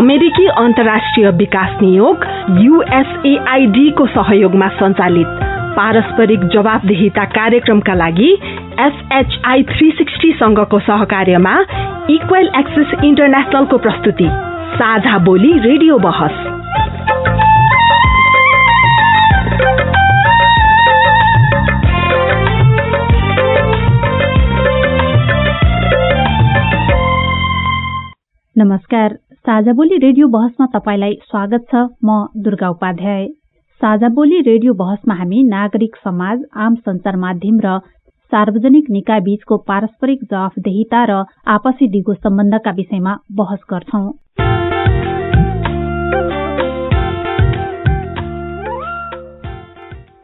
अमेरिकी अन्तर्राष्ट्रिय विकास नियोग युएसएआईडी को सहयोगमा सञ्चालित पारस्परिक जवाबदेहिता कार्यक्रमका लागि एसएचआई थ्री सिक्सटी संघको सहकार्यमा इक्वेल एक्सेस इन्टरनेसनलको प्रस्तुति। साझा बोली रेडियो बहस। नमस्कार साझा बोली रेडियो बहसमा तपाईँलाई स्वागत छ। म दुर्गा उपाध्याय। साझा बोली रेडियो बहसमा हामी नागरिक समाज आम संचार माध्यम र सार्वजनिक निकाय बीचको पारस्परिक जवाफदेहिता र आपसी दिगो सम्बन्धका विषयमा बहस गर्छौं।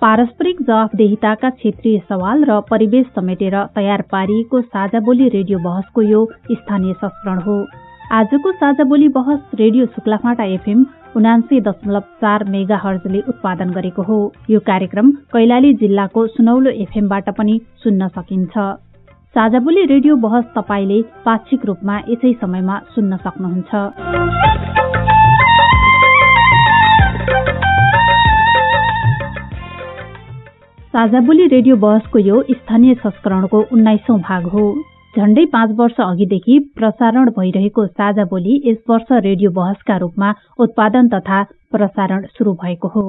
पारस्परिक जवाफदेहिताका क्षेत्रीय सवाल र परिवेश समेटेर तयार पारिएको साझा बोली रेडियो बहसको यो स्थानीय संस्करण हो। आजको साझा बोली बहस रेडियो शुक्लाफाटा एफएम उनान्से दशमलव चार मेगा हर्जले उत्पादन गरेको हो। यो कार्यक्रम कैलाली जिल्लाको सुनौलो एफएमबाट पनि सुन्न सकिन्छ। साझा बोली रेडियो बहस तपाईँले पाक्षिक रूपमा यसै समयमा सुन्न सक्नुहुन्छ। साझा बोली रेडियो बहसको यो स्थानीय संस्करणको उन्नाइसौं भाग हो। झण्डै पाँच वर्ष अघिदेखि प्रसारण भइरहेको साझा बोली यस वर्ष रेडियो बहसका रूपमा उत्पादन तथा प्रसारण शुरू भएको हो।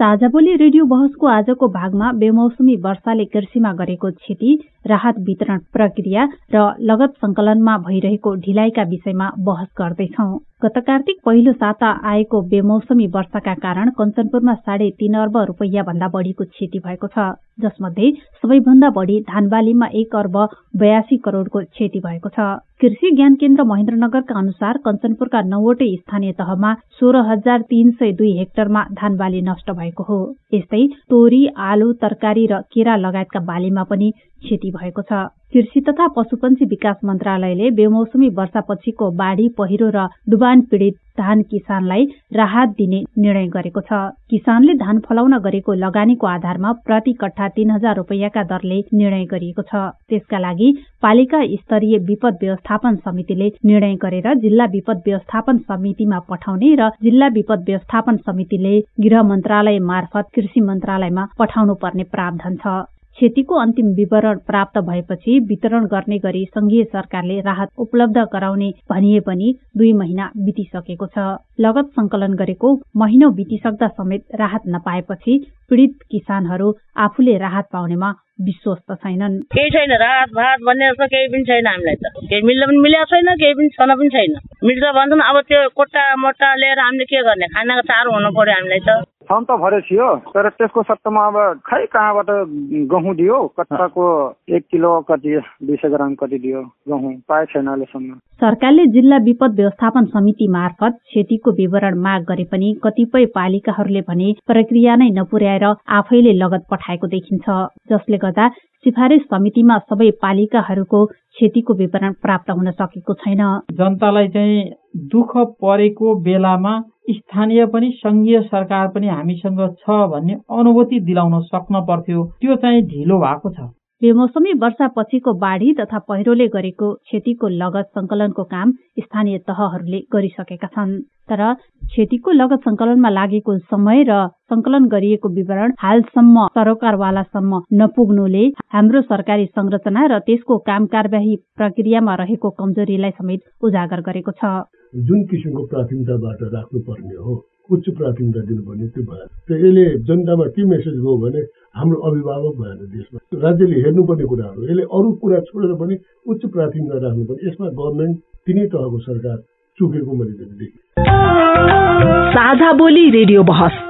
साझा बोली रेडियो बहसको आजको भागमा बेमौसमी वर्षाले कृषिमा गरेको क्षति राहत वितरण प्रक्रिया र लगत संकलनमा भइरहेको ढिलाइका विषयमा बहस गर्दैछौ। गत कार्तिक पहिलो साता आएको बेमौसमी वर्षाका कारण कञ्चनपुरमा साढे तीन अर्ब रूपियाँ भन्दा बढ़ीको क्षति भएको छ। जसमध्ये सबैभन्दा बढ़ी धानबालीमा एक अर्ब बयासी करोड़को क्षति भएको छ। कृषि ज्ञान केन्द्र महेन्द्रनगरका अनुसार कञ्चनपुरका नौवटै स्थानीय तहमा सोह्र हजार तीन सय दुई हेक्टरमा धानबाली नष्ट भएको हो। यस्तै तोरी आलु तरकारी र केरा लगायतका बालीमा पनि क्षति भएको छ। कृषि तथा पशुपन्छी विकास मन्त्रालयले बेमौसमी वर्षापछिको बाढ़ी पहिरो र डुबान पीड़ित धान किसानलाई राहत दिने निर्णय गरेको छ। किसानले धान फलाउन गरेको लगानीको आधारमा प्रति कट्ठा तीन हजार रूपियाँका दरले निर्णय गरिएको छ। त्यसका लागि पालिका स्तरीय विपद व्यवस्थापन समितिले निर्णय गरेर जिल्ला विपद व्यवस्थापन समितिमा पठाउने र जिल्ला विपद व्यवस्थापन समितिले गृह मन्त्रालय मार्फत कृषि मन्त्रालयमा पठाउनु पर्ने प्रावधान छ। क्षतिको अन्तिम विवरण प्राप्त भएपछि वितरण गर्ने गरी संघीय सरकारले राहत उपलब्ध गराउने भनिए पनि दुई महिना बितिसकेको छ। लगत संकलन गरेको महिनौ बितिसक्दा समेत राहत नपाएपछि पीड़ित किसानहरू आफूले राहत पाउनेमा विश्वस्त छैनन्। केही छैन राहत भात भन्ने जस्तो केही पनि छैन हामीलाई त। केही मिल्न पनि मिलेको छैन केही पनि छन पनि छैन। मिल्छ भन्छन् अब त्यो कोट्टा मोट्टा लिएर हामीले के गर्ने? खानाको चारो हुनु पर्यो हामीलाई त। फर्म त भरे थियो तर त्यसको सट्टामा अब खै कहाँबाट गहुँ दियो? कट्टाको एक किलो कति दुई सय ग्राम कति दियो गहुँ? पाए छैन अहिलेसम्म। सरकारले जिल्ला विपद व्यवस्थापन समिति मार्फत क्षतिको विवरण माग गरे पनि कतिपय पालिकाहरूले भने प्रक्रिया नै नपुर्याएर आफैले लगत पठाएको देखिन्छ। जसले गर्दा सिफारिस समितिमा सबै पालिकाहरूको क्षतिको विवरण प्राप्त हुन सकेको छैन। जनतालाई चाहिँ दुःख परेको बेलामा स्थानीय पनि संघीय सरकार पनि हामीसँग छ भन्ने अनुभूति दिलाउन सक्न पर्थ्यो। त्यो चाहिँ ढिलो भएको छ। बेमौसमी वर्षा पछिको बाढ़ी तथा पहिरोले गरेको क्षतिको लगत संकलनको काम स्थानीय तहहरूले गरिसकेका छन्। तर क्षतिको लगत संकलनमा लागेको समय र संकलन गरिएको विवरण हालसम्म सरोकारवालासम्म नपुग्नुले हाम्रो सरकारी संरचना र त्यसको काम कार्यवाही प्रक्रियामा रहेको कमजोरीलाई समेत उजागर गरेको छ। जुन किसिमको प्राथमिकताबाट राख्नुपर्ने हो उच्च प्राथमिकता दिनुपर्ने त्यो भएन त यसले जनतामा के मेसेज गयो भने हाम्रो अभिभावक भएन देशमा। राज्यले हेर्नुपर्ने कुराहरू यसले अरू कुरा छोडेर पनि उच्च प्राथमिकता राख्नुपर्ने। यसमा गभर्मेन्ट तिनै तहको सरकार चुकेको मैले देखेँ। साझा बोली रेडियो बहस।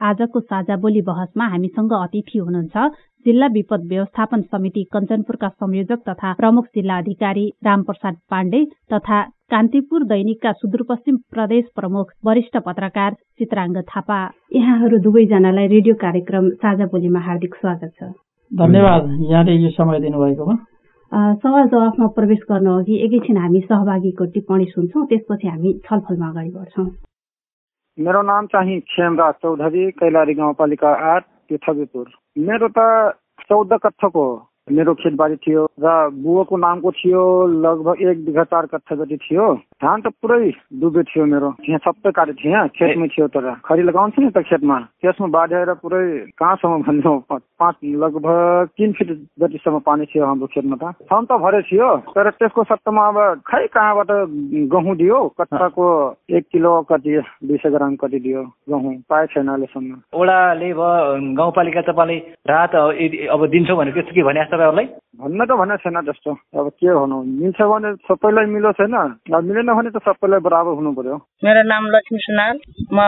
आजको साझा बोली बहसमा हामीसँग अतिथि हुनुहुन्छ जिल्ला विपद व्यवस्थापन समिति कञ्चनपुरका संयोजक तथा प्रमुख जिल्ला अधिकारी रामप्रसाद पाण्डे तथा कान्तिपुर दैनिकका सुदूरपश्चिम प्रदेश प्रमुख वरिष्ठ पत्रकार चित्राङ्ग थापा। यहाँहरू दुवैजनालाई रेडियो कार्यक्रम साझा बोलीमा हार्दिक स्वागत छ। धन्यवाद। यहाँले यो समय दिनुभएकोमा। सवाल जवाफमा प्रवेश गर्नु अघि एकैछिन हामी सहभागीको टिप्पणी सुन्छौँ त्यसपछि हामी छलफलमा अगाडि बढ्छौँ। मेरो नाम चाहिँ खेमराज चौधरी कैलाली गाउँपालिका आठ पृथ्वीपुर मेरो त चौध कट्ठको मेरो खेतबारी थियो र बुवाको नामको थियो लगभग एक बिघा चार कट्ठा जति थियो। धान त पुरै डुबे थियो मेरो। यहाँ सबै कार्य थियो खेतमै थियो तर खरी लगाउँछ नि त खेतमा। त्यसमा बाँधेर पुरै कहाँसम्म भन्नु पाँच लगभग तिन फिट जतिसम्म पानी थियो हाम्रो खेतमा त। छन त भरे थियो तर त्यसको सट्टामा अब खै कहाँबाट गहुँ दियो? कट्टाको एक किलो कति दुई सय ग्राम कति दियो गहुँ? पाए छैन अहिलेसम्म। ओडाले भयो गाउँपालिका तपाईँले राहत अब दिन्छौँ भनेको त्यस्तो के भने तपाईँहरूलाई? भन्न त भनेको छैन जस्तो। अब के भनौँ मिल्छ भने सबैलाई मिलो छैन अब मिलेन भने त सबैलाई बराबर हुनु पर्यो। मेरो नाम लक्ष्मी सुनाल। म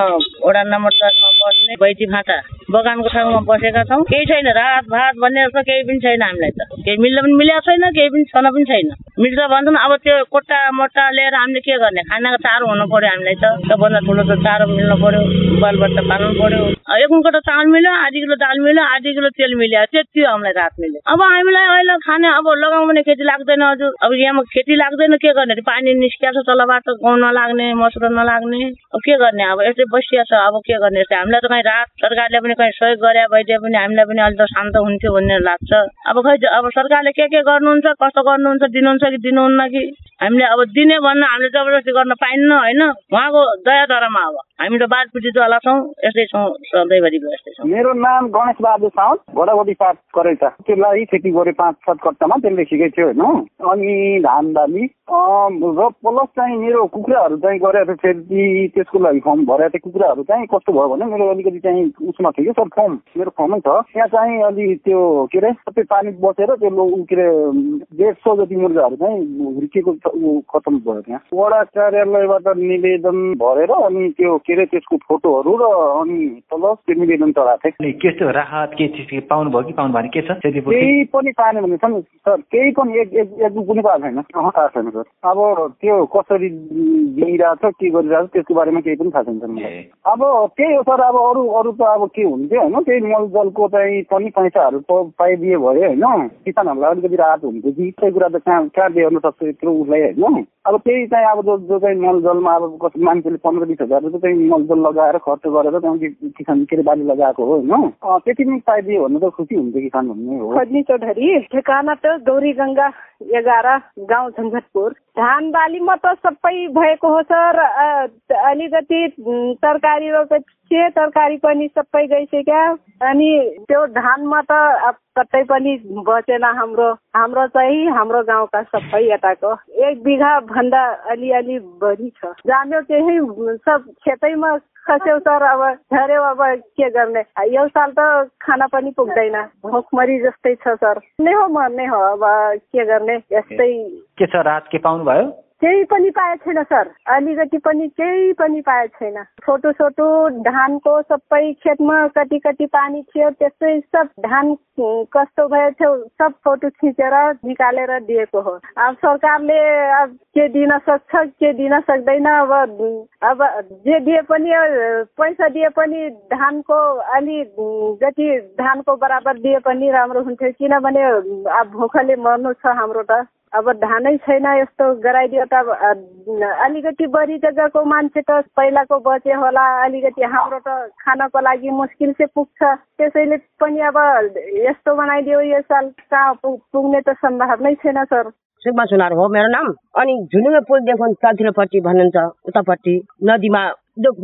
वडा नम्बर दसमा बस्ने बैती फाटा बगानको ठाउँमा बसेका छौँ। केही छैन। रात भात भन्ने जस्तो केही पनि छैन हामीलाई त। केही मिल्न पनि मिलेको छैन केही पनि छन पनि छैन। मिल्छ भन्छौँ अब त्यो कोट्टा मोटा लिएर हामीले के गर्ने? खानाको चारो हुनु पर्यो हामीलाई त। सबभन्दा ठुलो त चारो मिल्नु पर्यो। बालबच्चा पाल्नु पर्यो। एक मुन्टो चामल मिल्यो आधी किलो दाल मिल्यो आधी किलो तेल मिल्यो त्यति हामीलाई रात मिल्यो। अब हामीलाई अहिले खाने अब लगाउँ भने खेती लाग्दैन हजुर। अब यहाँमा खेती लाग्दैन के गर्ने? पानी निस्किया छ तलबाट गाउँ नलाग्ने मसुरो नलाग्ने। अब के गर्ने? अब यस्तै बसिया छ अब के गर्ने? हामीलाई त कहीँ रात सरकारले पनि कहीँ सहयोग गरे भइदिए पनि हामीलाई पनि अलिक शान्त हुन्थ्यो भन्ने लाग्छ। अब खै अब सरकारले के के गर्नुहुन्छ कस्तो गर्नुहुन्छ दिनुहुन्छ कि दिनुहुन्न कि? हामीले अब दिने भन्न हामीले जबरजस्ती गर्न पाइन्न होइन? उहाँको दया धरामा अब। हामी त बाजपिटीवाला छौँ यस्तै छौँ सधैँभरि यस्तै छौँ। मेरो नाम गणेश बहादुर साउद घोडागोडी पाठ करेका त्यसलाई खेती गरे पाँच सात कट्टामा त्यसले सिकेको थियो होइन? अनि धान बाली र प्लस चाहिँ मेरो कुखुराहरू चाहिँ गरेर फेरि त्यसको लागि फर्म भरेर त्यो कुखुराहरू चाहिँ कस्तो भयो भने मेरो अलिकति चाहिँ उसमा थियो कि सर फर्म मेरो फर्मै छ। त्यहाँ चाहिँ अलि त्यो के अरे सबै पानी बसेर त्यो के अरे डेढ सौ जति मुर्गाहरू चाहिँ हुर्किएको खतम भयो त्यहाँ। वडा कार्यालयबाट निवेदन भरेर अनि त्यो के अरे त्यसको फोटोहरू र अनि तल त्यो निवेदन चढाएको थिएँ के त्यो राहत के चिज पाउनु भयो कि पाउनु भएन के छ? केही पनि पाएन भने छ नि सर केही पनि एक एक एक पनि पाएको छैन। थाहा छैन सर। अब त्यो कसरी दिइरहेछ के गरिरहेछ त्यसको बारेमा केही पनि थाहा छैन मलाई अब त्यही हो सर अब अरू अरू त अब के हुन्थ्यो होइन त्यही मलजलको चाहिँ पनि पैसाहरू पाइदिए भयो होइन किसानहरूलाई अलिकति राहत हुन्थ्यो कि। त्यही कुरा त कहाँ कहाँ बेहोर्न सक्छ यत्रो उसलाई। होइन अब त्यही चाहिँ अब जो जो चाहिँ मलजलमा अब कति मान्छेले पन्ध्र बिस हजार चाहिँ मलजल लगाएर खर्च गरेर त्यहाँदेखि किसान के अरे बाली लगाएको हो होइन? त्यति पनि पाइदियो भने त खुसी हुन्थ्यो किसान भन्ने हो। खजनी चौधरी ठेकाना त गौरी गङ्गा एघार गाउँ झन्झटपुर। धान बालीमा त सबै भएको हो सर। अलिकति तरकारी थिएँ तरकारी पनि सबै गइसक्यो। अनि त्यो धानमा त कतै पनि बचेन हाम्रो। हाम्रो चाहिँ हाम्रो गाउँका सबै यताको। एक बिघा भन्दा अलिअलि बढी छ। जान्यो त्यही सब खेतैमा खस्यो सर अब झऱ्यो अब के गर्ने? यो साल त खाना पनि पुग्दैन। भोकमरी जस्तै छ सर। नै हो मर्ने हो। अब के गर्ने? यस्तै के छ? रात के पाउनु भयो केही पनि पाएको छैन सर। अलिकति पनि केही पनि पाएको छैन। छोटो छोटो धानको सबै खेतमा कति कति पानी थियो त्यस्तै सब धान कस्तो भयो थियो सब फोटो खिचेर निकालेर दिएको हो। अब सरकारले अब के दिन सक्छ के दिन सक्दैन अब अब जे दिए पनि पैसा दिए पनि धानको अलि जति धानको बराबर दिए पनि राम्रो हुन्थ्यो। किनभने अब भोकले मर्नु छ हाम्रो त। अब धानै छैन यस्तो गराइदियो त अलिकति बढी जग्गाको मान्छे त पहिलाको बचे होला अलिकति हाम्रो त खानको लागि मुस्किल चाहिँ पुग्छ। त्यसैले पनि अब यस्तो बनाइदियो यो साल कहाँ पुग्ने त सम्भावनै छैन सर। सुब्बा सुनार हो मेरो नाम। अनि झुलुङ्गे पुलदेखि तलतिरपट्टि भन्नुहुन्छ उतापट्टि नदीमा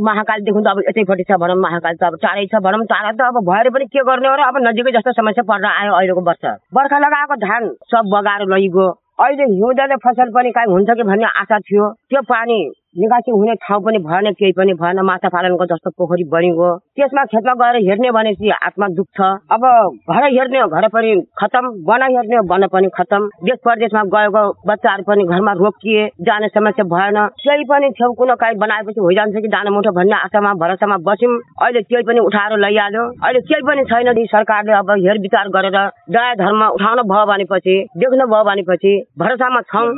महाकालदेखि त अब यतैपट्टि छ भनौँ महाकाल त अब टाढै छ भनौँ टाढा त अब भएर पनि के गर्ने हो र अब नजिकै जस्तो समस्या पर्न आयो अहिलेको वर्ष। बर्खा लगाएको धान सब बगाएर लैगयो अहिले हिउँदले फसल पनि काहीँ हुन्छ कि भन्ने आशा थियो। त्यो पानी निकासी हुने ठाउँ पनि भएन केही पनि भएन माछा पालनको जस्तो पोखरी बनिगयो। त्यसमा खेतमा गएर हेर्ने भनेपछि आत्मा दुख्छ। अब घर हेर्ने हो घर पनि खतम बना हेर्ने हो बन पनि खतम। देश परदेशमा गएको बच्चाहरू पनि घरमा रोकिए जाने समस्या भएन। केही पनि छेउ कुनै काहीँ बनाएपछि भइजान्छ कि दाना मुठो भन्ने आशामा भरोसामा बस्यौँ। अहिले केही पनि उठाएर लैहाल्यो अहिले केही पनि छैन सरकारले अब हेर विचार गरेर दया धर्म उठाउनु भयो भनेपछि देख्नु भयो भनेपछि भरोसामा छौँ।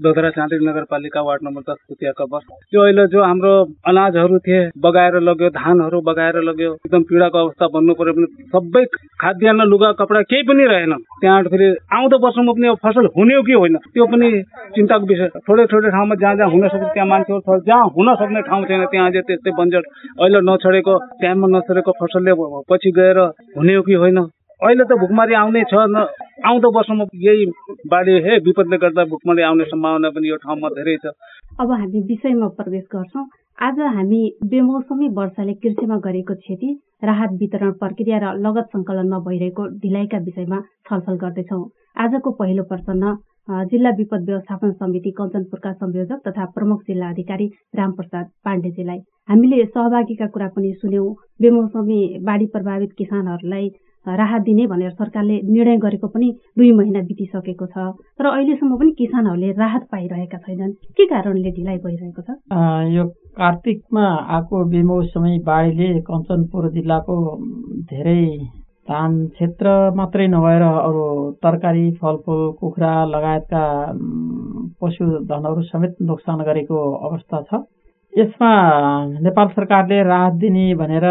दोधरा चाँदी नगरपालिका वार्ड नम्बर दस कुतिया कबर। त्यो अहिले जो हाम्रो अनाजहरू थिए बगाएर लग्यो धानहरू बगाएर लग्यो एकदम पीडाको अवस्था भन्नु पर्यो भने सबै खाद्यान्न लुगा कपडा केही पनि रहेन। त्यहाँ फेरि आउँदो वर्षमा पनि फसल हुने हो कि होइन त्यो पनि चिन्ताको विषय। थोरै थोरै ठाउँमा जहाँ जहाँ हुन सक्छ त्यहाँ मान्छेहरू जहाँ हुन सक्ने ठाउँ छैन त्यहाँ त्यस्तै बन्जर। अहिले नछडेको टाइममा नछडेको फसलले पछि गएर हुने हो कि होइन अहिले त भुकमारी आउने छ न आउँदो वर्षमा यही बाढी हे विपदले गर्दा भुकमारी आउने सम्भावना पनि यो ठाउँमा धेरै छ। अब हामी विषयमा प्रवेश गर्छौँ। आज हामी बेमौसमी वर्षाले कृषिमा गरेको क्षति राहत वितरण प्रक्रिया र लगत संकलनमा भइरहेको ढिलाइका विषयमा छलफल गर्दैछौ। आजको पहिलो प्रश्न जिल्ला विपद व्यवस्थापन समिति कञ्चनपुरका संयोजक तथा प्रमुख जिल्ला अधिकारी रामप्रसाद पाण्डेजीलाई। हामीले सहभागीका कुरा पनि सुन्यौं। बेमौसमी बाढी प्रभावित किसानहरूलाई राहत दिने भनेर सरकारले निर्णय गरेको पनि दुई महिना बितिसकेको छ। तर अहिलेसम्म पनि किसानहरूले राहत पाइरहेका छैनन्। के कारणले ढिलाइ भइरहेको छ? यो कार्तिकमा आएको बेमौसमी बाढीले कञ्चनपुर जिल्लाको धेरै धान क्षेत्र मात्रै नभएर अरू तरकारी फलफुल कुखुरा लगायतका पशुधनहरू समेत नोक्सान गरेको अवस्था छ। यसमा नेपाल सरकारले राहत दिने भनेर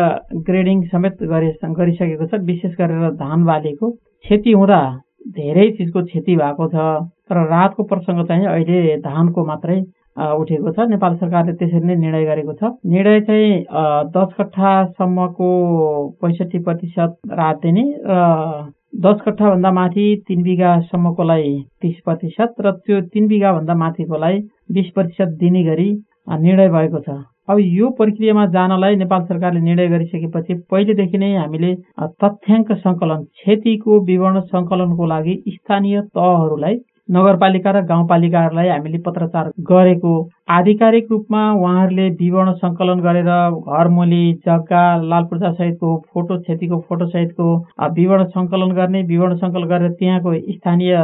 ग्रेडिङ समेत गरिसकेको छ विशेष गरेर धान बालीको। क्षति हुँदा धेरै चिजको क्षति भएको छ तर राहतको प्रसङ्ग चाहिँ अहिले धानको मात्रै उठेको छ। नेपाल सरकारले त्यसरी नै निर्णय गरेको छ। निर्णय चाहिँ दस कट्ठासम्मको पैँसठी प्रतिशत राहत दिने र दस कट्ठाभन्दा माथि तिन बिघासम्मकोलाई तिस प्रतिशत र त्यो तिन बिघाभन्दा माथिकोलाई बिस प्रतिशत दिने गरी निर्णय भएको छ। अब यो प्रक्रियामा जानलाई नेपाल सरकारले निर्णय गरिसकेपछि पहिलेदेखि नै हामीले तथ्याङ्क सङ्कलन क्षतिको विवरण सङ्कलनको लागि स्थानीय तहहरूलाई नगरपालिका र गाउँपालिकाहरूलाई हामीले पत्रचार गरेको आधिकारिक रूपमा उहाँहरूले विवरण सङ्कलन गरेर घरमूली जग्गा लाल पूर्जा सहितको फोटो क्षतिको फोटो सहितको विवरण सङ्कलन गर्ने विवरण सङ्कलन गरेर त्यहाँको स्थानीय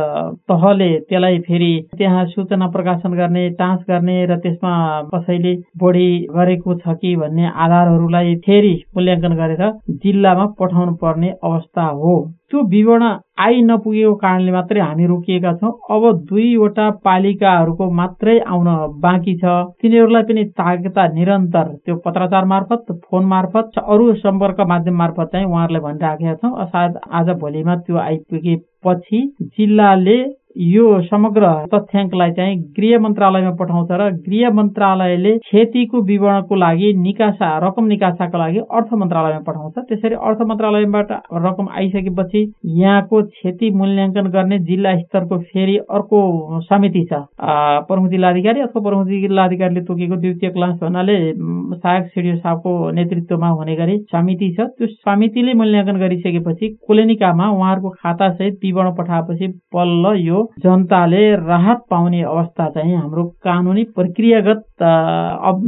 तहले त्यसलाई फेरि त्यहाँ सूचना प्रकाशन गर्ने टाँस गर्ने र त्यसमा कसैले बढी गरेको छ कि भन्ने आधारहरूलाई फेरि मूल्याङ्कन गरेर जिल्लामा पठाउनु पर्ने अवस्था हो। त्यो विवरण आइ नपुगेको कारणले मात्रै हामी रोकिएका छौँ। अब दुईवटा पालिकाहरूको मात्रै आउन बाँकी छ। तिनीहरूलाई पनि ताकता निरन्तर त्यो पत्रचार मार्फत फोन मार्फत अरू सम्पर्क माध्यम मार्फत चाहिँ उहाँहरूलाई भनिराखेका छौँ। सायद आज भोलिमा त्यो आइपुगेपछि जिल्लाले यो समग्र तथ्याङ्कलाई चाहिँ गृह मन्त्रालयमा पठाउँछ र गृह मन्त्रालयले क्षतिको विवरणको लागि निकासा रकम निकासाको लागि अर्थ मन्त्रालयमा पठाउँछ। त्यसरी अर्थ मन्त्रालयबाट रकम आइसकेपछि यहाँको क्षति मूल्याङ्कन गर्ने जिल्ला स्तरको फेरि अर्को समिति छ। प्रमुख जिल्लाधिकारी अथवा प्रमुख जिल्लाधिकारीले तोकेको द्वितीय क्लास भन्नाले सहायक सिडिओ साहबको नेतृत्वमा हुने गरी समिति छ। त्यो समितिले मूल्याङ्कन गरिसकेपछि कोलेनिकामा उहाँहरूको खातासहित विवरण पठाएपछि बल्ल यो जनताले राहत पाउने अवस्था चाहिँ हाम्रो कानुनी प्रक्रियागत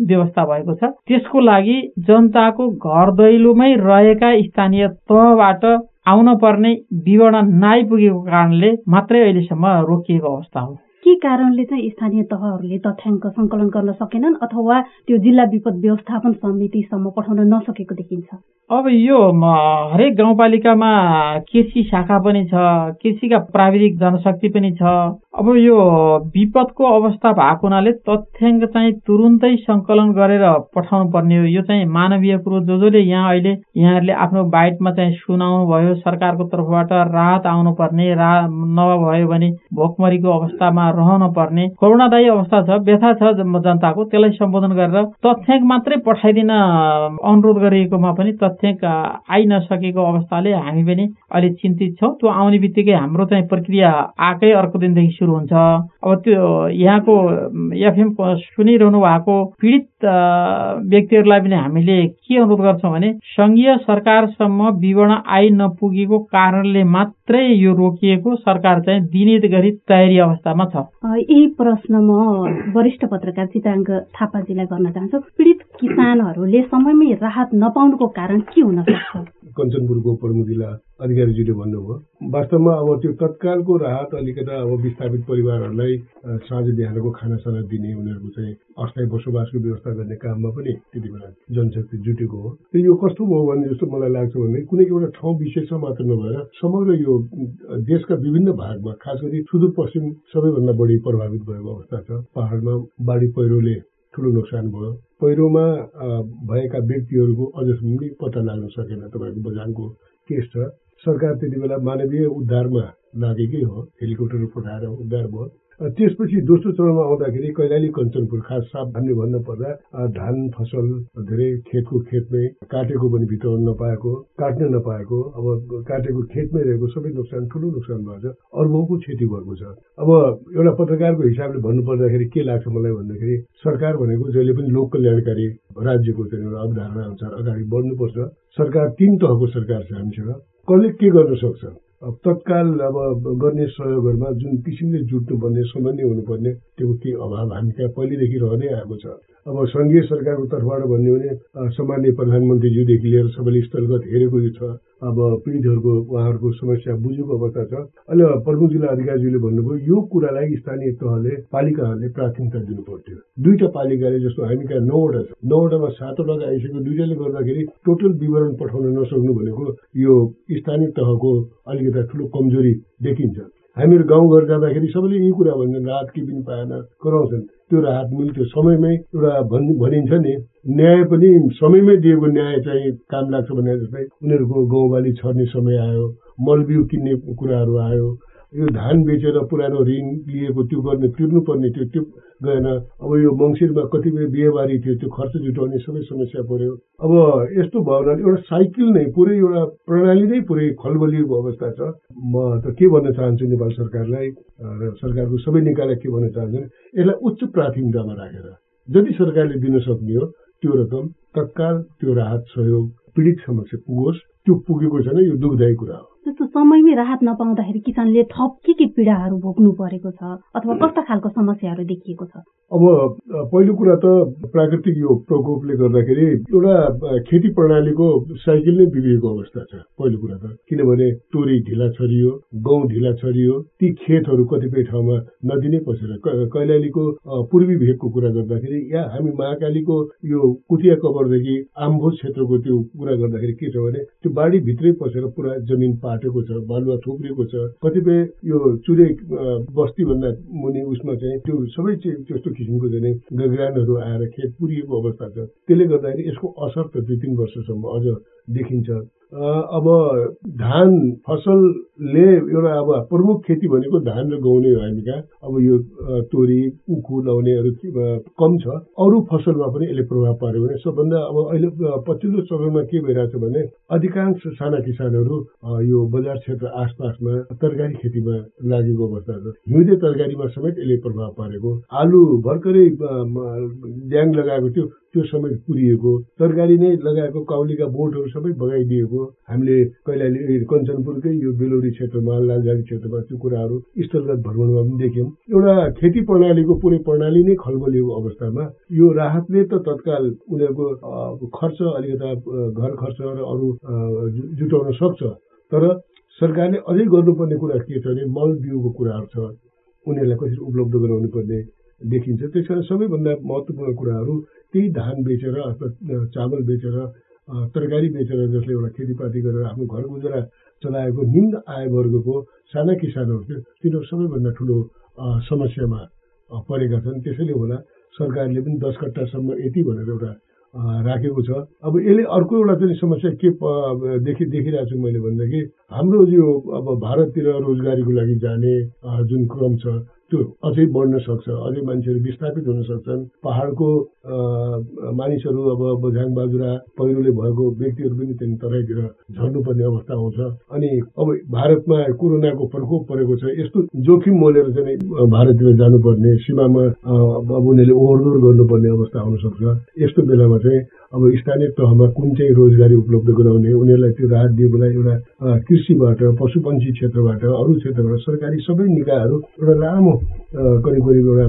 व्यवस्था भएको छ। त्यसको लागि जनताको घर दैलोमै रहेका स्थानीय तहबाट आउन पर्ने विवरण नआइपुगेको कारणले मात्रै अहिलेसम्म रोकिएको अवस्था हो। के कारणले चाहिँ स्थानीय तहहरूले तथ्याङ्क सङ्कलन गर्न सकेनन् अथवा त्यो जिल्ला विपद व्यवस्थापन समितिसम्म पठाउन नसकेको देखिन्छ? अब यो हरेक गाउँपालिकामा कृषि शाखा पनि छ कृषिका प्राविधिक जनशक्ति पनि छ। अब यो विपदको अवस्था भएको हुनाले तथ्याङ्क चाहिँ तुरुन्तै सङ्कलन गरेर पठाउनु पर्ने हो। यो चाहिँ मानवीय कुरो जो जसले यहाँ अहिले यहाँहरूले आफ्नो बाइटमा चाहिँ सुनाउनु भयो सरकारको तर्फबाट राहत आउनु पर्ने रा नभयो भने भोकमरीको अवस्थामा रहन पर्ने करुणादायी अवस्था छ व्यथा छ जनताको त्यसलाई सम्बोधन गरेर तथ्याङ्क मात्रै पठाइदिन अनुरोध गरिएकोमा पनि तथ्याङ्क आइ नसकेको अवस्थाले हामी पनि अलिक चिन्तित छौँ। त्यो आउने बित्तिकै हाम्रो चाहिँ प्रक्रिया आएकै अर्को दिनदेखि सुरु हुन्छ। अब त्यो यहाँको एफएम सुनिरहनु भएको पीडित व्यक्तिहरूलाई पनि हामीले के अनुरोध गर्छौँ भने सङ्घीय सरकारसम्म विवरण आइ नपुगेको कारणले मात्रै यो रोकिएको सरकार चाहिँ दिने गरी तयारी अवस्थामा छ। यही प्रश्न म वरिष्ठ पत्रकार चिताङ्क थापाजीलाई गर्न चाहन्छु। पीडित किसानहरूले समयमै राहत नपाउनुको कारण के हुन सक्छ? कञ्चनपुरको प्रमुख जिल्ला अधिकारीज्यूले भन्नुभयो वास्तवमा अब त्यो तत्कालको राहत अलिकता अब विस्थापित परिवारहरूलाई साँझ बिहानको खानासाना दिने उनीहरूको चाहिँ अस्थायी बसोबासको व्यवस्था गर्ने काममा पनि त्यति बेला जनशक्ति जुटेको हो। र यो कस्तो भयो भने जस्तो मलाई लाग्छ भने कुनै एउटा ठाउँ विशेषमा मात्र नभएर समग्र यो देशका विभिन्न भागमा खास गरी सुदूरपश्चिम सबैभन्दा बढी प्रभावित भएको अवस्था छ। पहाडमा बाढी पहिरोले ठुलो नोक्सान भयो। पहिरोमा भएका व्यक्तिहरूको अझसम्म पनि पत्ता लाग्न सकेन। तपाईँको बजानको केस छ। सरकार त्यति बेला मानवीय उद्धारमा लागेकै हो। हेलिकप्टर पठाएर उद्धार भयो। त्यसपछि दोस्रो चरणमा आउँदाखेरि कैलाली कञ्चनपुर खास साप हामीले भन्नु पर्दा धान फसल धेरै खेतको खेतमै काटेको पनि भित्र नपाएको काट्न नपाएको अब काटेको खेतमै रहेको सबै नोक्सान ठुलो नोक्सान भएको छ अर्बौँको क्षति भएको छ। अब एउटा पत्रकारको हिसाबले भन्नु पर्दाखेरि के लाग्छ मलाई भन्दाखेरि सरकार भनेको जहिले पनि लोक कल्याणकारी राज्यको चाहिँ एउटा अवधारणा अनुसार अगाडि बढ्नुपर्छ। सरकार तिन तहको सरकार छ हामीसँग। कसले के गर्न सक्छ? तत्काल अब गर्ने सहयोगहरूमा जुन किसिमले जुट्नुपर्ने समन्वय हुनुपर्ने त्यो केही अभाव हामी कहाँ पहिलेदेखि रहँदै आएको छ। अब सङ्घीय सरकारको तर्फबाट भन्यो भने सामान्य प्रधानमन्त्रीज्यूदेखि लिएर सबैले स्थलगत हेरेको छ। अब पीडितहरूको उहाँहरूको समस्या बुझेको अवस्था छ। अहिले प्रमुख जिल्ला अधिकारीज्यूले भन्नुभयो यो कुरालाई स्थानीय तहले पालिकाहरूले प्राथमिकता दिनु पर्थ्यो दुईटा पालिकाले जस्तो हामी कहाँ नौवटा छ। नौवटामा सातवटा आइसक्यो दुईटाले गर्दाखेरि टोटल विवरण पठाउन नसक्नु भनेको यो स्थानीय तहको अलिकति ठुलो कमजोरी देखिन्छ। हामीहरू गाउँघर जाँदाखेरि सबैले यही कुरा भन्छन् राहत केही पनि पाएन कराउँछन्। त्यो राहत मिल्थ्यो समयमै एउटा भन् भनिन्छ नि न्याय पनि समयमै दिएको न्याय चाहिँ काम लाग्छ भने जस्तै उनीहरूको गाउँबाली छर्ने समय आयो मलबिउ किन्ने कुराहरू आयो यो धान बेचेर पुरानो ऋण लिएको त्यो गर्ने तिर्नुपर्ने थियो त्यो गएन। अब यो मङ्सिरमा कतिपय बिहेबारी थियो त्यो खर्च जुटाउने सबै समस्या पर्यो अब यस्तो भयो भने एउटा साइकल नै पुरै एउटा प्रणाली नै पुरै खलबलिएको अवस्था छ। म त के भन्न चाहन्छु नेपाल सरकारलाई र सरकारको सबै निकायलाई के भन्न चाहन्छु यसलाई उच्च प्राथमिकतामा राखेर जति सरकारले दिन सक्ने हो त्यो रकम तत्काल त्यो राहत सहयोग पीडित समक्ष पुगोस्। त्यो पुगेको छैन यो दुःखदायी कुरा हो। जस्तो समयमै राहत नपाउँदाखेरि किसानले थप के के पीडाहरू भोग्नु परेको छ अथवा कस्ता खालको समस्याहरू देखिएको छ? अब पहिलो कुरा त प्राकृतिक यो प्रकोपले गर्दाखेरि एउटा खेती प्रणालीको साइकल नै बिग्रिएको अवस्था छ। पहिलो कुरा त। किनभने तोरी ढिला छरियो गहुँ ढिला छरियो ती खेतहरू कतिपय ठाउँमा नदिनै पसेर कैलालीको पूर्वी भेगको कुरा गर्दाखेरि या हामी महाकालीको यो कुतिया कबरदेखि आम्भोज क्षेत्रको त्यो कुरा गर्दाखेरि के छ भने त्यो बाढी भित्रै पसेर पुरा जमिन पाटेको छ बालुवा थुप्रिएको छ। कतिपय यो चुरे बस्तीभन्दा मुनि उसमा चाहिँ त्यो सबै त्यस्तो किसिमको चाहिँ गगरानहरू आएर खेत पुरिएको अवस्था छ। त्यसले गर्दाखेरि यसको असर त दुई तिन वर्षसम्म अझ देखिन्छ। अब धान फसलले एउटा अब प्रमुख खेती भनेको धान र गहुँ नै हो कहाँ। अब यो तोरी उखु लाउनेहरू कम छ। अरू फसलमा पनि यसले प्रभाव पार्यो भने सबभन्दा अब अहिले पछिल्लो चरणमा के भइरहेछ भने अधिकांश साना किसानहरू यो बजार क्षेत्र आसपासमा तरकारी खेतीमा लागेको अवस्था छ। हिउँदे तरकारीमा समेत यसले प्रभाव पारेको। आलु भर्खरै ड्याङ लगाएको थियो। त्यो समेत पुरिएको तरकारी नै लगाएको काउलीका बोटहरू सबै बगाइदिएको। हामीले कैलाली कञ्चनपुरकै यो बेलौरी क्षेत्रमा लालझाडी क्षेत्रमा त्यो कुराहरू स्थलगत भ्रमणमा पनि देख्यौँ। एउटा खेती प्रणालीको पुरै प्रणाली नै खलबलिएको अवस्थामा यो राहतले त तत्काल उनीहरूको खर्च अलिकता घर खर्च र अरू जुटाउन सक्छ। तर सरकारले अझै गर्नुपर्ने कुरा के छ भने मल बिउको कुराहरू छ। उनीहरूलाई कसरी उपलब्ध गराउनु पर्ने देखिन्छ। त्यस कारण सबैभन्दा महत्त्वपूर्ण कुराहरू त्यही धान बेचेर अथवा चामल बेचेर तरकारी बेचेर जसले एउटा खेतीपाती गरेर आफ्नो घर गुजारा चलाएको निम्न आय वर्गको साना किसानहरू थियो तिनीहरू सबैभन्दा ठुलो समस्यामा परेका छन्। त्यसैले होला सरकारले पनि दस कट्टासम्म यति भनेर एउटा राखेको छ। अब यसले अर्को एउटा चाहिँ समस्या के देखि देखिरहेको छु मैले भनेदेखि हाम्रो यो अब भारततिर रोजगारीको लागि जाने जुन क्रम छ त्यो अझै बढ्न सक्छ अझै मान्छेहरू विस्थापित हुन सक्छन्। पहाडको मानिसहरू अब बझाङ बाजुरा पहिरोले भएको व्यक्तिहरू पनि त्यहाँ तराईतिर झर्नुपर्ने अवस्था आउँछ। अनि अब भारतमा कोरोनाको प्रकोप परेको छ यस्तो जोखिम मोलेर चाहिँ भारततिर जानुपर्ने सीमामा अब उनीहरूले ओहोरदोहोर गर्नुपर्ने अवस्था आउन सक्छ यस्तो बेलामा चाहिँ अब स्थानीय तहमा कुन चाहिँ रोजगारी उपलब्ध गराउने उनीहरूलाई त्यो राहत दिएकोलाई एउटा कृषिबाट पशुपन्छी क्षेत्रबाट अरू क्षेत्रबाट सरकारी सबै निकायहरू एउटा लामो करिब करिब एउटा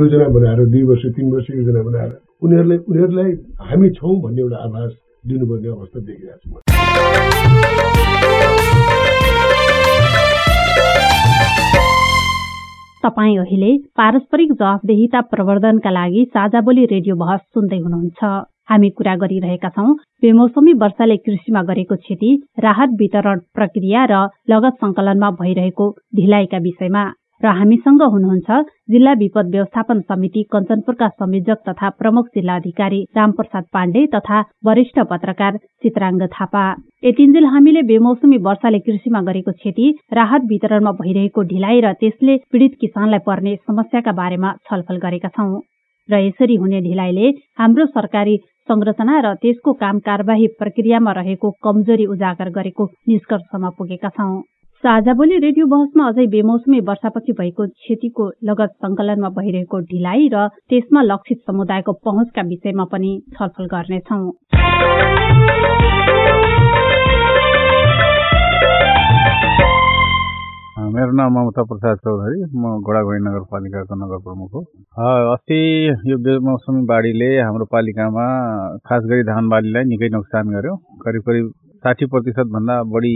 योजना बनाएर दुई वर्ष तिन वर्ष योजना बनाएर उनीहरूलाई उनीहरूलाई हामी छौँ भन्ने एउटा आभास दिनुपर्ने अवस्था देखिरहेको छु तपाईँ अहिले पारस्परिक जवाफदेहिता प्रवर्धनका लागि साझा बोली रेडियो बहस सुन्दै हुनुहुन्छ। हामी कुरा गरिरहेका छौं बेमौसमी वर्षाले कृषिमा गरेको क्षति राहत वितरण प्रक्रिया र लगत संकलनमा भइरहेको ढिलाइका विषयमा। र हामीसँग हुनुहुन्छ जिल्ला विपद व्यवस्थापन समिति कञ्चनपुरका संयोजक तथा प्रमुख जिल्ला अधिकारी रामप्रसाद पाण्डे तथा वरिष्ठ पत्रकार चित्राङ्ग थापा। यतिन्जेल हामीले बेमौसमी वर्षाले कृषिमा गरेको क्षति राहत वितरणमा भइरहेको ढिलाइ र त्यसले पीड़ित किसानलाई पर्ने समस्याका बारेमा छलफल गरेका छौं। र यसरी हुने ढिलाइले हाम्रो सरकारी संरचना र त्यसको काम कार्यवाही प्रक्रियामा रहेको कमजोरी उजागर गरेको निष्कर्षमा पुगेका छौं। साझा बोली रेडियो बहसमा अझै बेमौसमी वर्षापछि भएको क्षतिको लगत संकलनमा भइरहेको ढिलाइ र त्यसमा लक्षित समुदायको पहुँचका विषयमा पनि छलफल गर्नेछौं। मेरो नाम ममता प्रसाद चौधरी। म घोडाघोडी नगरपालिकाको नगर प्रमुख हो। अस्ति यो बेमौसमी बाढीले हाम्रो पालिकामा खास गरी धान बालीलाई निकै नोक्सान गर्यो। करिब करिब साठी प्रतिशत भन्दा बढी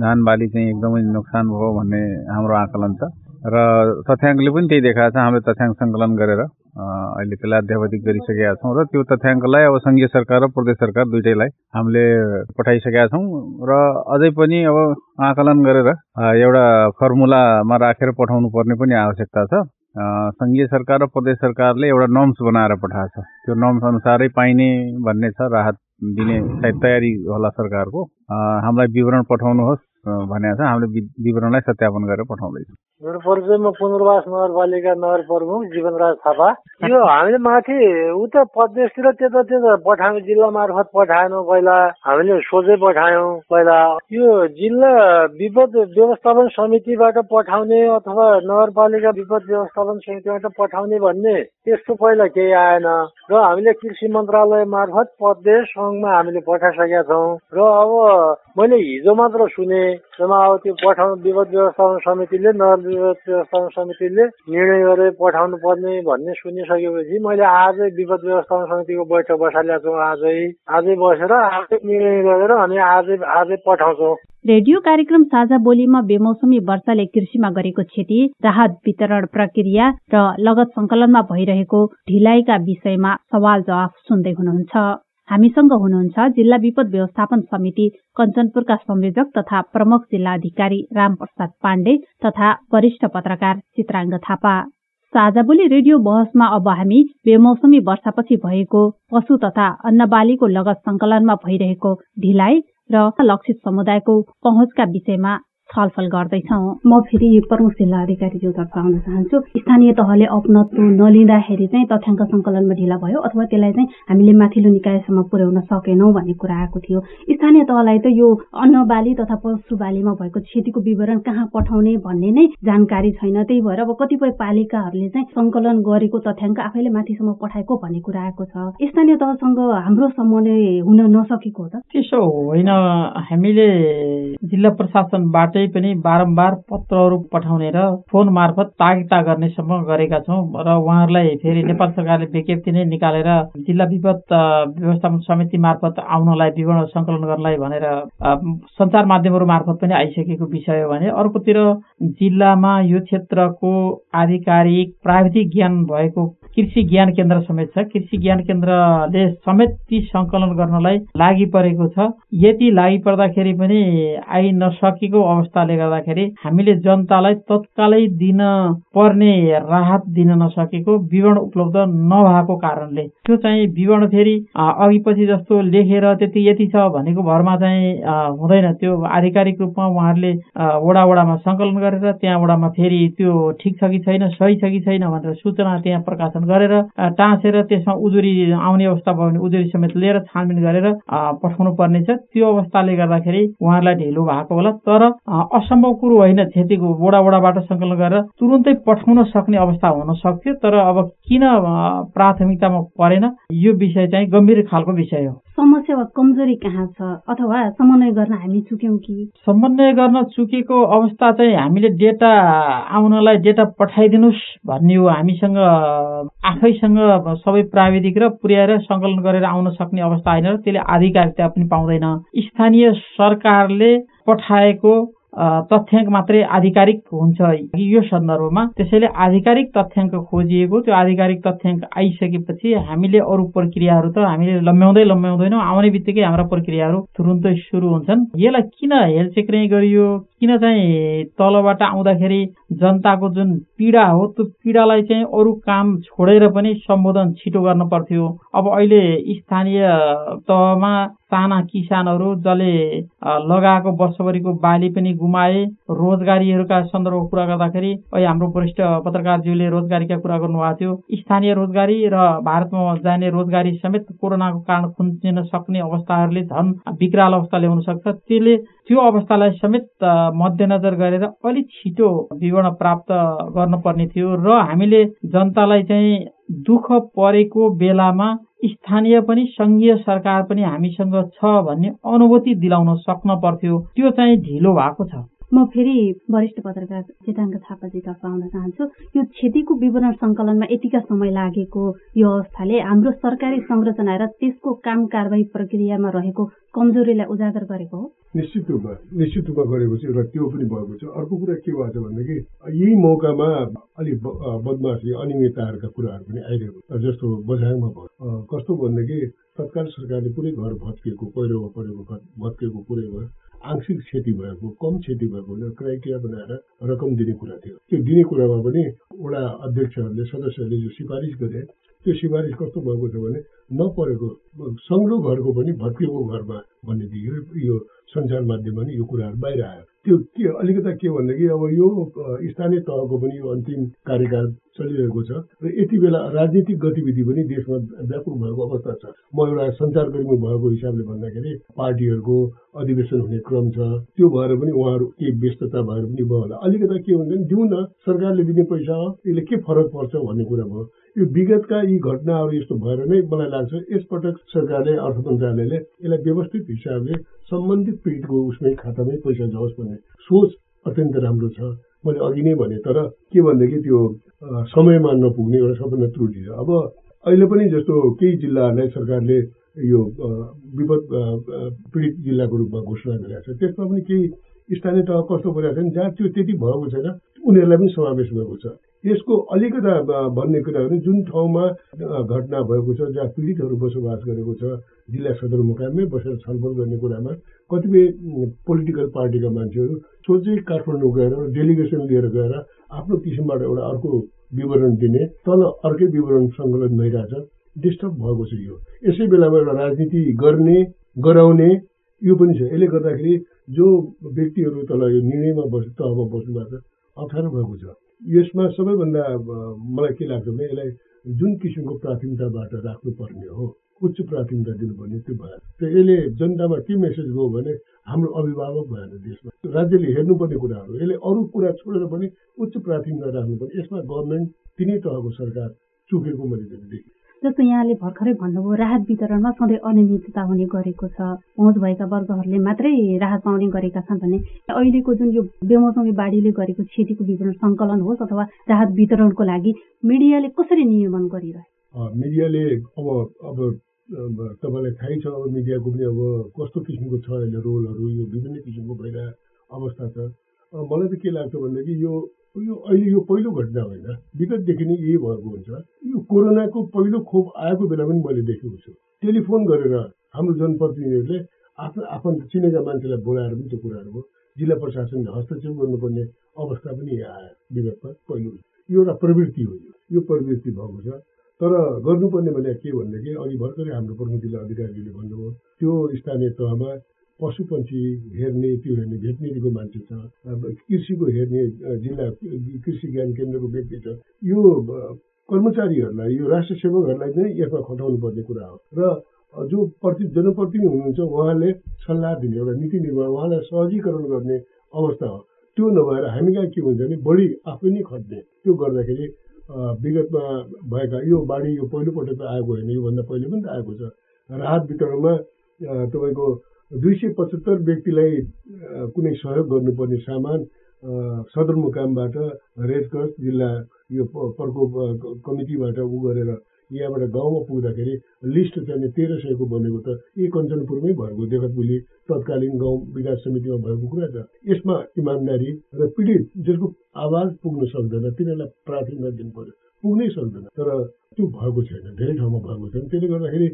धान बाली चाहिँ एकदमै नोक्सान भयो भन्ने हाम्रो आकलन छ। र तथ्याङ्कले पनि त्यही देखाएको छ हामीले तथ्याङ्क सङ्कलन गरेर अहिले त्यसलाई अध्यावधिक गरिसकेका छौँ र त्यो तथ्याङ्कलाई अब सङ्घीय सरकार र प्रदेश सरकार दुइटैलाई हामीले पठाइसकेका छौँ। र अझै पनि अब आकलन गरेर एउटा फर्मुलामा राखेर पठाउनु पर्ने पनि आवश्यकता छ। सङ्घीय सरकार र प्रदेश सरकारले एउटा नर्म्स बनाएर पठाएको छ। त्यो नर्म्स अनुसारै पाइने भन्ने छ राहत दिने सायद तयारी होला सरकारको। हामीलाई विवरण पठाउनुहोस् भनेको छ। हामीले विवरणलाई सत्यापन गरेर पठाउँदैछौँ। मेरो पुनर्वास नगरपालिका नगर प्रमुख जीवनराज थापा यो हामीले माथि उता प्रदेशतिर त्यता त्यता पठायौँ जिल्ला मार्फत पठाएनौँ पहिला हामीले सोझै पठायौँ पहिला यो जिल्ला विपद व्यवस्थापन समितिबाट पठाउने अथवा नगरपालिका विपद व्यवस्थापन समितिबाट पठाउने भन्ने त्यस्तो पहिला केही आएन र हामीले कृषि मन्त्रालय मार्फत प्रदेश सङ्घमा हामीले पठाइसकेका छौँ र अब मैले हिजो मात्र सुने अब त्यो पठाउनु विपद व्यवस्थापन समितिले नगर विपद व्यवस्थापन समितिले निर्णय गरेर पठाउनु पर्ने भन्ने सुनिसकेपछि मैले आजै विपद व्यवस्थापन समितिको बैठक बसालेको छु। आजै आजै बसेर आजै निर्णय गरेर अनि आजै आजै पठाउँछौँ। रेडियो कार्यक्रम साझा बोलीमा बेमौसमी वर्षाले कृषिमा गरेको क्षति राहत वितरण प्रक्रिया र लगत संकलनमा भइरहेको ढिलाइका विषयमा सवाल जवाफ सुन्दै हुनुहुन्छ। हामीसँग हुनुहुन्छ जिल्ला विपद व्यवस्थापन समिति कञ्चनपुरका संयोजक तथा प्रमुख जिल्ला अधिकारी रामप्रसाद पाण्डे तथा वरिष्ठ पत्रकार चित्राङ्ग थापा। साझाबोली रेडियो बहसमा अब हामी बेमौसमी वर्षापछि भएको पशु तथा अन्नबालीको लगत संकलनमा भइरहेको ढिलाइ र लक्षित समुदायको पहुँचका विषयमा छलफल गर्दैछौ। म फेरि प्रमुख जिल्ला अधिकारीज्यूतर्फ आउन चाहन्छु स्थानीय तहले अपनत्व नलिँदाखेरि चाहिँ तथ्याङ्क सङ्कलनमा ढिला भयो अथवा त्यसलाई चाहिँ हामीले माथिल्लो निकायसम्म पुर्याउन सकेनौँ भन्ने कुरा आएको थियो। स्थानीय तहलाई त यो अन्न बाली तथा पशु बालीमा भएको क्षतिको विवरण कहाँ पठाउने भन्ने नै जानकारी छैन। त्यही भएर अब कतिपय पालिकाहरूले चाहिँ सङ्कलन गरेको तथ्याङ्क आफैले माथिसम्म पठाएको भन्ने कुरा आएको छ। स्थानीय तहसँग हाम्रो समन्वय हुन नसकेको हो त? त्यसो होइन हामीले जिल्ला प्रशासनबाटै पनि बारम्बार पत्रहरू पठाउने र फोन मार्फत तागिता गर्नेसम्म गरेका छौँ र उहाँहरूलाई फेरि नेपाल सरकारले विज्ञप्ति नै निकालेर जिल्ला विपद व्यवस्थापन समिति मार्फत आउनलाई विवरण सङ्कलन गर्नलाई भनेर सञ्चार माध्यमहरू मार्फत पनि आइसकेको विषय हो भने अर्कोतिर जिल्लामा यो क्षेत्रको आधिकारिक प्राविधिक ज्ञान भएको कृषि ज्ञान केन्द्र समेत छ। कृषि ज्ञान केन्द्रले समेत ती सङ्कलन गर्नलाई लागि परेको छ। यति लागि पर्दाखेरि पनि आइ नसकेको अवस्थाले गर्दाखेरि हामीले जनतालाई तत्कालै दिन पर्ने राहत दिन नसकेको विवरण उपलब्ध नभएको कारणले त्यो चाहिँ विवरण फेरि अघि पछि जस्तो लेखेर त्यति यति छ भनेको भरमा चाहिँ हुँदैन। त्यो आधिकारिक रूपमा उहाँहरूले वडा वडामा सङ्कलन गरेर त्यहाँ वडामा फेरि त्यो ठिक छ कि छैन सही छ कि छैन भनेर सूचना त्यहाँ प्रकाशन गरेर टाँसेर त्यसमा उजुरी आउने अवस्था भयो भने उजुरी समेत लिएर छानबिन गरेर पठाउनु पर्नेछ त्यो अवस्थाले गर्दाखेरि उहाँहरूलाई ढिलो भएको होला। तर असम्भव कुरो होइन। क्षतिको बोडा बोडाबाट सङ्कलन गरेर तुरुन्तै पठाउन सक्ने अवस्था हुन सक्थ्यो तर अब किन प्राथमिकतामा परेन? यो विषय चाहिँ गम्भीर खालको विषय हो। समस्या वा कमजोरी कहाँ छ? अथवा समन्वय गर्न हामी चुक्यौँ कि? समन्वय गर्न चुकेको अवस्था चाहिँ हामीले डेटा आउनलाई डेटा पठाइदिनुहोस् भन्ने हो हामीसँग आफैसँग सबै प्राविधिक र पुर्याएर सङ्कलन गरेर आउन सक्ने अवस्था होइन र त्यसले आधिकारिकता पनि पाउँदैन। स्थानीय सरकारले पठाएको तथ्याङ्क मात्रै आधिकारिक हुन्छ यो सन्दर्भमा। त्यसैले आधिकारिक तथ्याङ्क खोजिएको त्यो आधिकारिक तथ्याङ्क आइसकेपछि हामीले अरू प्रक्रियाहरू त हामीले लम्ब्याउँदै लम्ब्याउँदैनौँ आउने बित्तिकै हाम्रा प्रक्रियाहरू तुरुन्तै सुरु हुन्छन्। यसलाई किन हेलचेक्राइ गरियो? किन चाहिँ तलबाट आउँदाखेरि जनताको जुन पीडा हो त्यो पीडालाई चाहिँ अरू काम छोडेर पनि सम्बोधन छिटो गर्न पर्थ्यो। अब अहिले स्थानीय तहमा साना किसानहरू जसले लगाएको वर्षभरिको बाली पनि गुमाए रोजगारीहरूका सन्दर्भको कुरा गर्दाखेरि अहिले हाम्रो वरिष्ठ पत्रकारज्यूले रोजगारीका कुरा गर्नुभएको थियो। स्थानीय रोजगारी र भारतमा जाने रोजगारी समेत कोरोनाको कारण खुन्चिन सक्ने अवस्थाहरूले झन् विकराल अवस्था ल्याउन सक्छ त्यसले त्यो अवस्थालाई समेत मध्यनजर गरेर अलिक छिटो विवरण प्राप्त गर्नुपर्ने थियो र हामीले जनतालाई चाहिँ दुःख परेको बेलामा स्थानीय पनि सङ्घीय सरकार पनि हामीसँग छ भन्ने अनुभूति दिलाउन सक्न पर्थ्यो। त्यो चाहिँ ढिलो भएको छ। म फेरि वरिष्ठ पत्रकार चेताङ्ग थापाजीतर्फ आउन चाहन्छु। यो क्षतिको विवरण सङ्कलनमा यतिका समय लागेको यो अवस्थाले हाम्रो सरकारी संरचना र त्यसको काम कारवाही प्रक्रियामा रहेको कमजोरीलाई उजागर गरेको हो। निश्चित रूपमा निश्चित रूपमा गरेको छ र त्यो पनि भएको छ। अर्को कुरा के भएको छ भनेदेखि यही मौकामा अलिक बदमासी अनियमितताहरूका कुराहरू पनि आइरहेको जस्तो बझाङमा भयो। कस्तो भनेदेखि तत्काल सरकारले पुरै घर भत्किएको पहिरोमा परेको भत्किएको पुरै भयो। आंशिक क्षति भएको कम क्षति भएको भनेर क्राइटेरिया बनाएर रकम दिने कुरा थियो। त्यो दिने कुरामा पनि वडा अध्यक्षहरूले सदस्यहरूले जो सिफारिस गरे त्यो सिफारिस कस्तो भएको छ भने नपरेको सङ्लो घरको पनि भत्किएको घरमा भन्ने यो सञ्चार माध्यममा नि यो कुराहरू बाहिर आयो। त्यो के अलिकता के भनेदेखि अब यो स्थानीय तहको पनि यो अन्तिम कार्यकाल चलिरहेको छ र यति बेला राजनीतिक गतिविधि पनि देशमा व्यापक भएको अवस्था छ। म एउटा सञ्चारकर्मी भएको हिसाबले भन्दाखेरि पार्टीहरूको अधिवेशन हुने क्रम छ। त्यो भएर पनि उहाँहरू केही व्यस्तता भएर पनि भयो होला अलिकता के हुन्छ भने दिउँ न सरकारले दिने पैसा हो यसले के फरक पर्छ भन्ने कुरा भयो। यो विगतका यी घटनाहरू यस्तो भएर नै मलाई लाग्छ यसपटक सरकारले अर्थ मन्त्रालयले यसलाई व्यवस्थित हिसाबले सम्बन्धित पीडितको उसमै खातामै पैसा जाओस् भन्ने सोच अत्यन्त राम्रो छ। मैले अघि नै भने तर के भनेदेखि त्यो समयमा नपुग्ने एउटा सबभन्दा त्रुटि छ अब अहिले पनि जस्तो केही जिल्लाहरूलाई सरकारले यो विपद पीडित जिल्लाको रूपमा घोषणा गरिरहेको छ। त्यसमा पनि केही स्थानीय तह कस्तो भइरहेको छ जहाँ त्यो त्यति भएको छैन उनीहरूलाई पनि समावेश भएको छ। यसको अलिकता भन्ने कुरा भने जुन ठाउँमा घटना भएको छ जहाँ पीडितहरू बसोबास गरेको छ जिल्ला सदरमुकाममै बसेर छलफल गर्ने कुरामा कतिपय पोलिटिकल पार्टीका मान्छेहरू सोझै काठमाडौँ गएर डेलिगेसन लिएर गएर आफ्नो किसिमबाट एउटा अर्को विवरण दिने तल अर्कै विवरण सङ्कलन भइरहेछ डिस्टर्ब भएको छ यो। यसै बेलामा एउटा राजनीति गर्ने गराउने यो पनि छ। यसले गर्दाखेरि जो व्यक्तिहरू तल यो निर्णयमा बस तहमा बस्नुभएको छ अप्ठ्यारो भएको छ। यसमा सबैभन्दा मलाई के लाग्छ भने यसलाई जुन किसिमको प्राथमिकताबाट राख्नुपर्ने हो उच्च प्राथमिकता दिनुपर्ने त्यो भएर। त यसले जनतामा के मेसेज गयो भने हाम्रो अभिभावक भएन देशमा। राज्यले हेर्नुपर्ने कुराहरू यसले अरू कुरा छोडेर पनि उच्च प्राथमिकता राख्नुपर्ने। यसमा गभर्मेन्ट तिनै तहको सरकार चुकेको मैले देखेँ। जस्तो यहाँले भर्खरै भन्नुभयो राहत वितरणमा सधैँ अनियमितता हुने गरेको छ। पहुँच भएका वर्गहरूले मात्रै राहत पाउने गरेका छन् भने अहिलेको जुन यो बेमौसमी बाढीले गरेको क्षतिको विवरण सङ्कलन होस् अथवा राहत वितरणको लागि मिडियाले कसरी नियमन गरिरहे? मिडियाले अब अब तपाईँलाई थाहै छ अब मिडियाको पनि अब कस्तो किसिमको छ अहिले रोलहरू यो विभिन्न किसिमको भइरहेको अवस्था छ। मलाई त के लाग्छ भनेदेखि यो यो अहिले यो पहिलो घटना होइन विगतदेखि नै यही भएको हुन्छ। कोरोनाको पहिलो खोप आएको बेला पनि मैले देखेको छु। टेलिफोन गरेर हाम्रो जनप्रतिनिधिहरूले आफ्नो आफन्त चिनेका मान्छेलाई बोलाएर पनि त्यो कुराहरू भयो जिल्ला प्रशासनले हस्तक्षेप गर्नुपर्ने अवस्था पनि आयो। विगतमा पहिलो। यो एउटा प्रवृत्ति हो यो। प्रवृत्ति भएको छ। तर गर्नुपर्ने भने के भनेदेखि अघि भर्खरै हाम्रो प्रमुख जिल्ला अधिकारीले भन्नुभयो त्यो स्थानीय तहमा पशु पक्षी हेर्ने त्यो हेर्ने भेटनेरीको मान्छे छ। कृषिको हेर्ने जिल्ला कृषि ज्ञान केन्द्रको व्यक्ति छ। यो कर्मचारीहरूलाई यो राष्ट्र सेवकहरूलाई नै यसमा खटाउनु पर्ने कुरा हो। र जो प्रति जनप्रतिनिधि हुनुहुन्छ उहाँले सल्लाह दिने एउटा नीति निर्माण उहाँलाई सहजीकरण गर्ने अवस्था हो। त्यो नभएर हामी कहाँ के हुन्छ भने बढी आफै नै खट्ने। त्यो गर्दाखेरि विगतमा भएका यो बाढी यो पहिलोपटक आएको होइन योभन्दा पहिले पनि त आएको छ। राहत वितरणमा तपाईँको दुई सय पचहत्तर व्यक्तिलाई कुनै सहयोग गर्नुपर्ने सामान सदरमुकामबाट रेड क्रस जिल्ला यो प्रकोप कमिटीबाट ऊ गरेर यहाँबाट गाउँमा पुग्दाखेरि लिस्ट चाहिँ तेह्र सयको बनेको त यही कञ्चनपुरमै भएको देखतबुली तत्कालीन गाउँ विकास समितिमा भएको कुरा छ। यसमा इमान्दारी र पीडित जसको आवाज पुग्न सक्दैन तिनीहरूलाई प्राथमिकता दिनु पर्यो पुग्नै सक्दैन। तर त्यो भएको छैन धेरै ठाउँमा भएको छैन। त्यसले गर्दाखेरि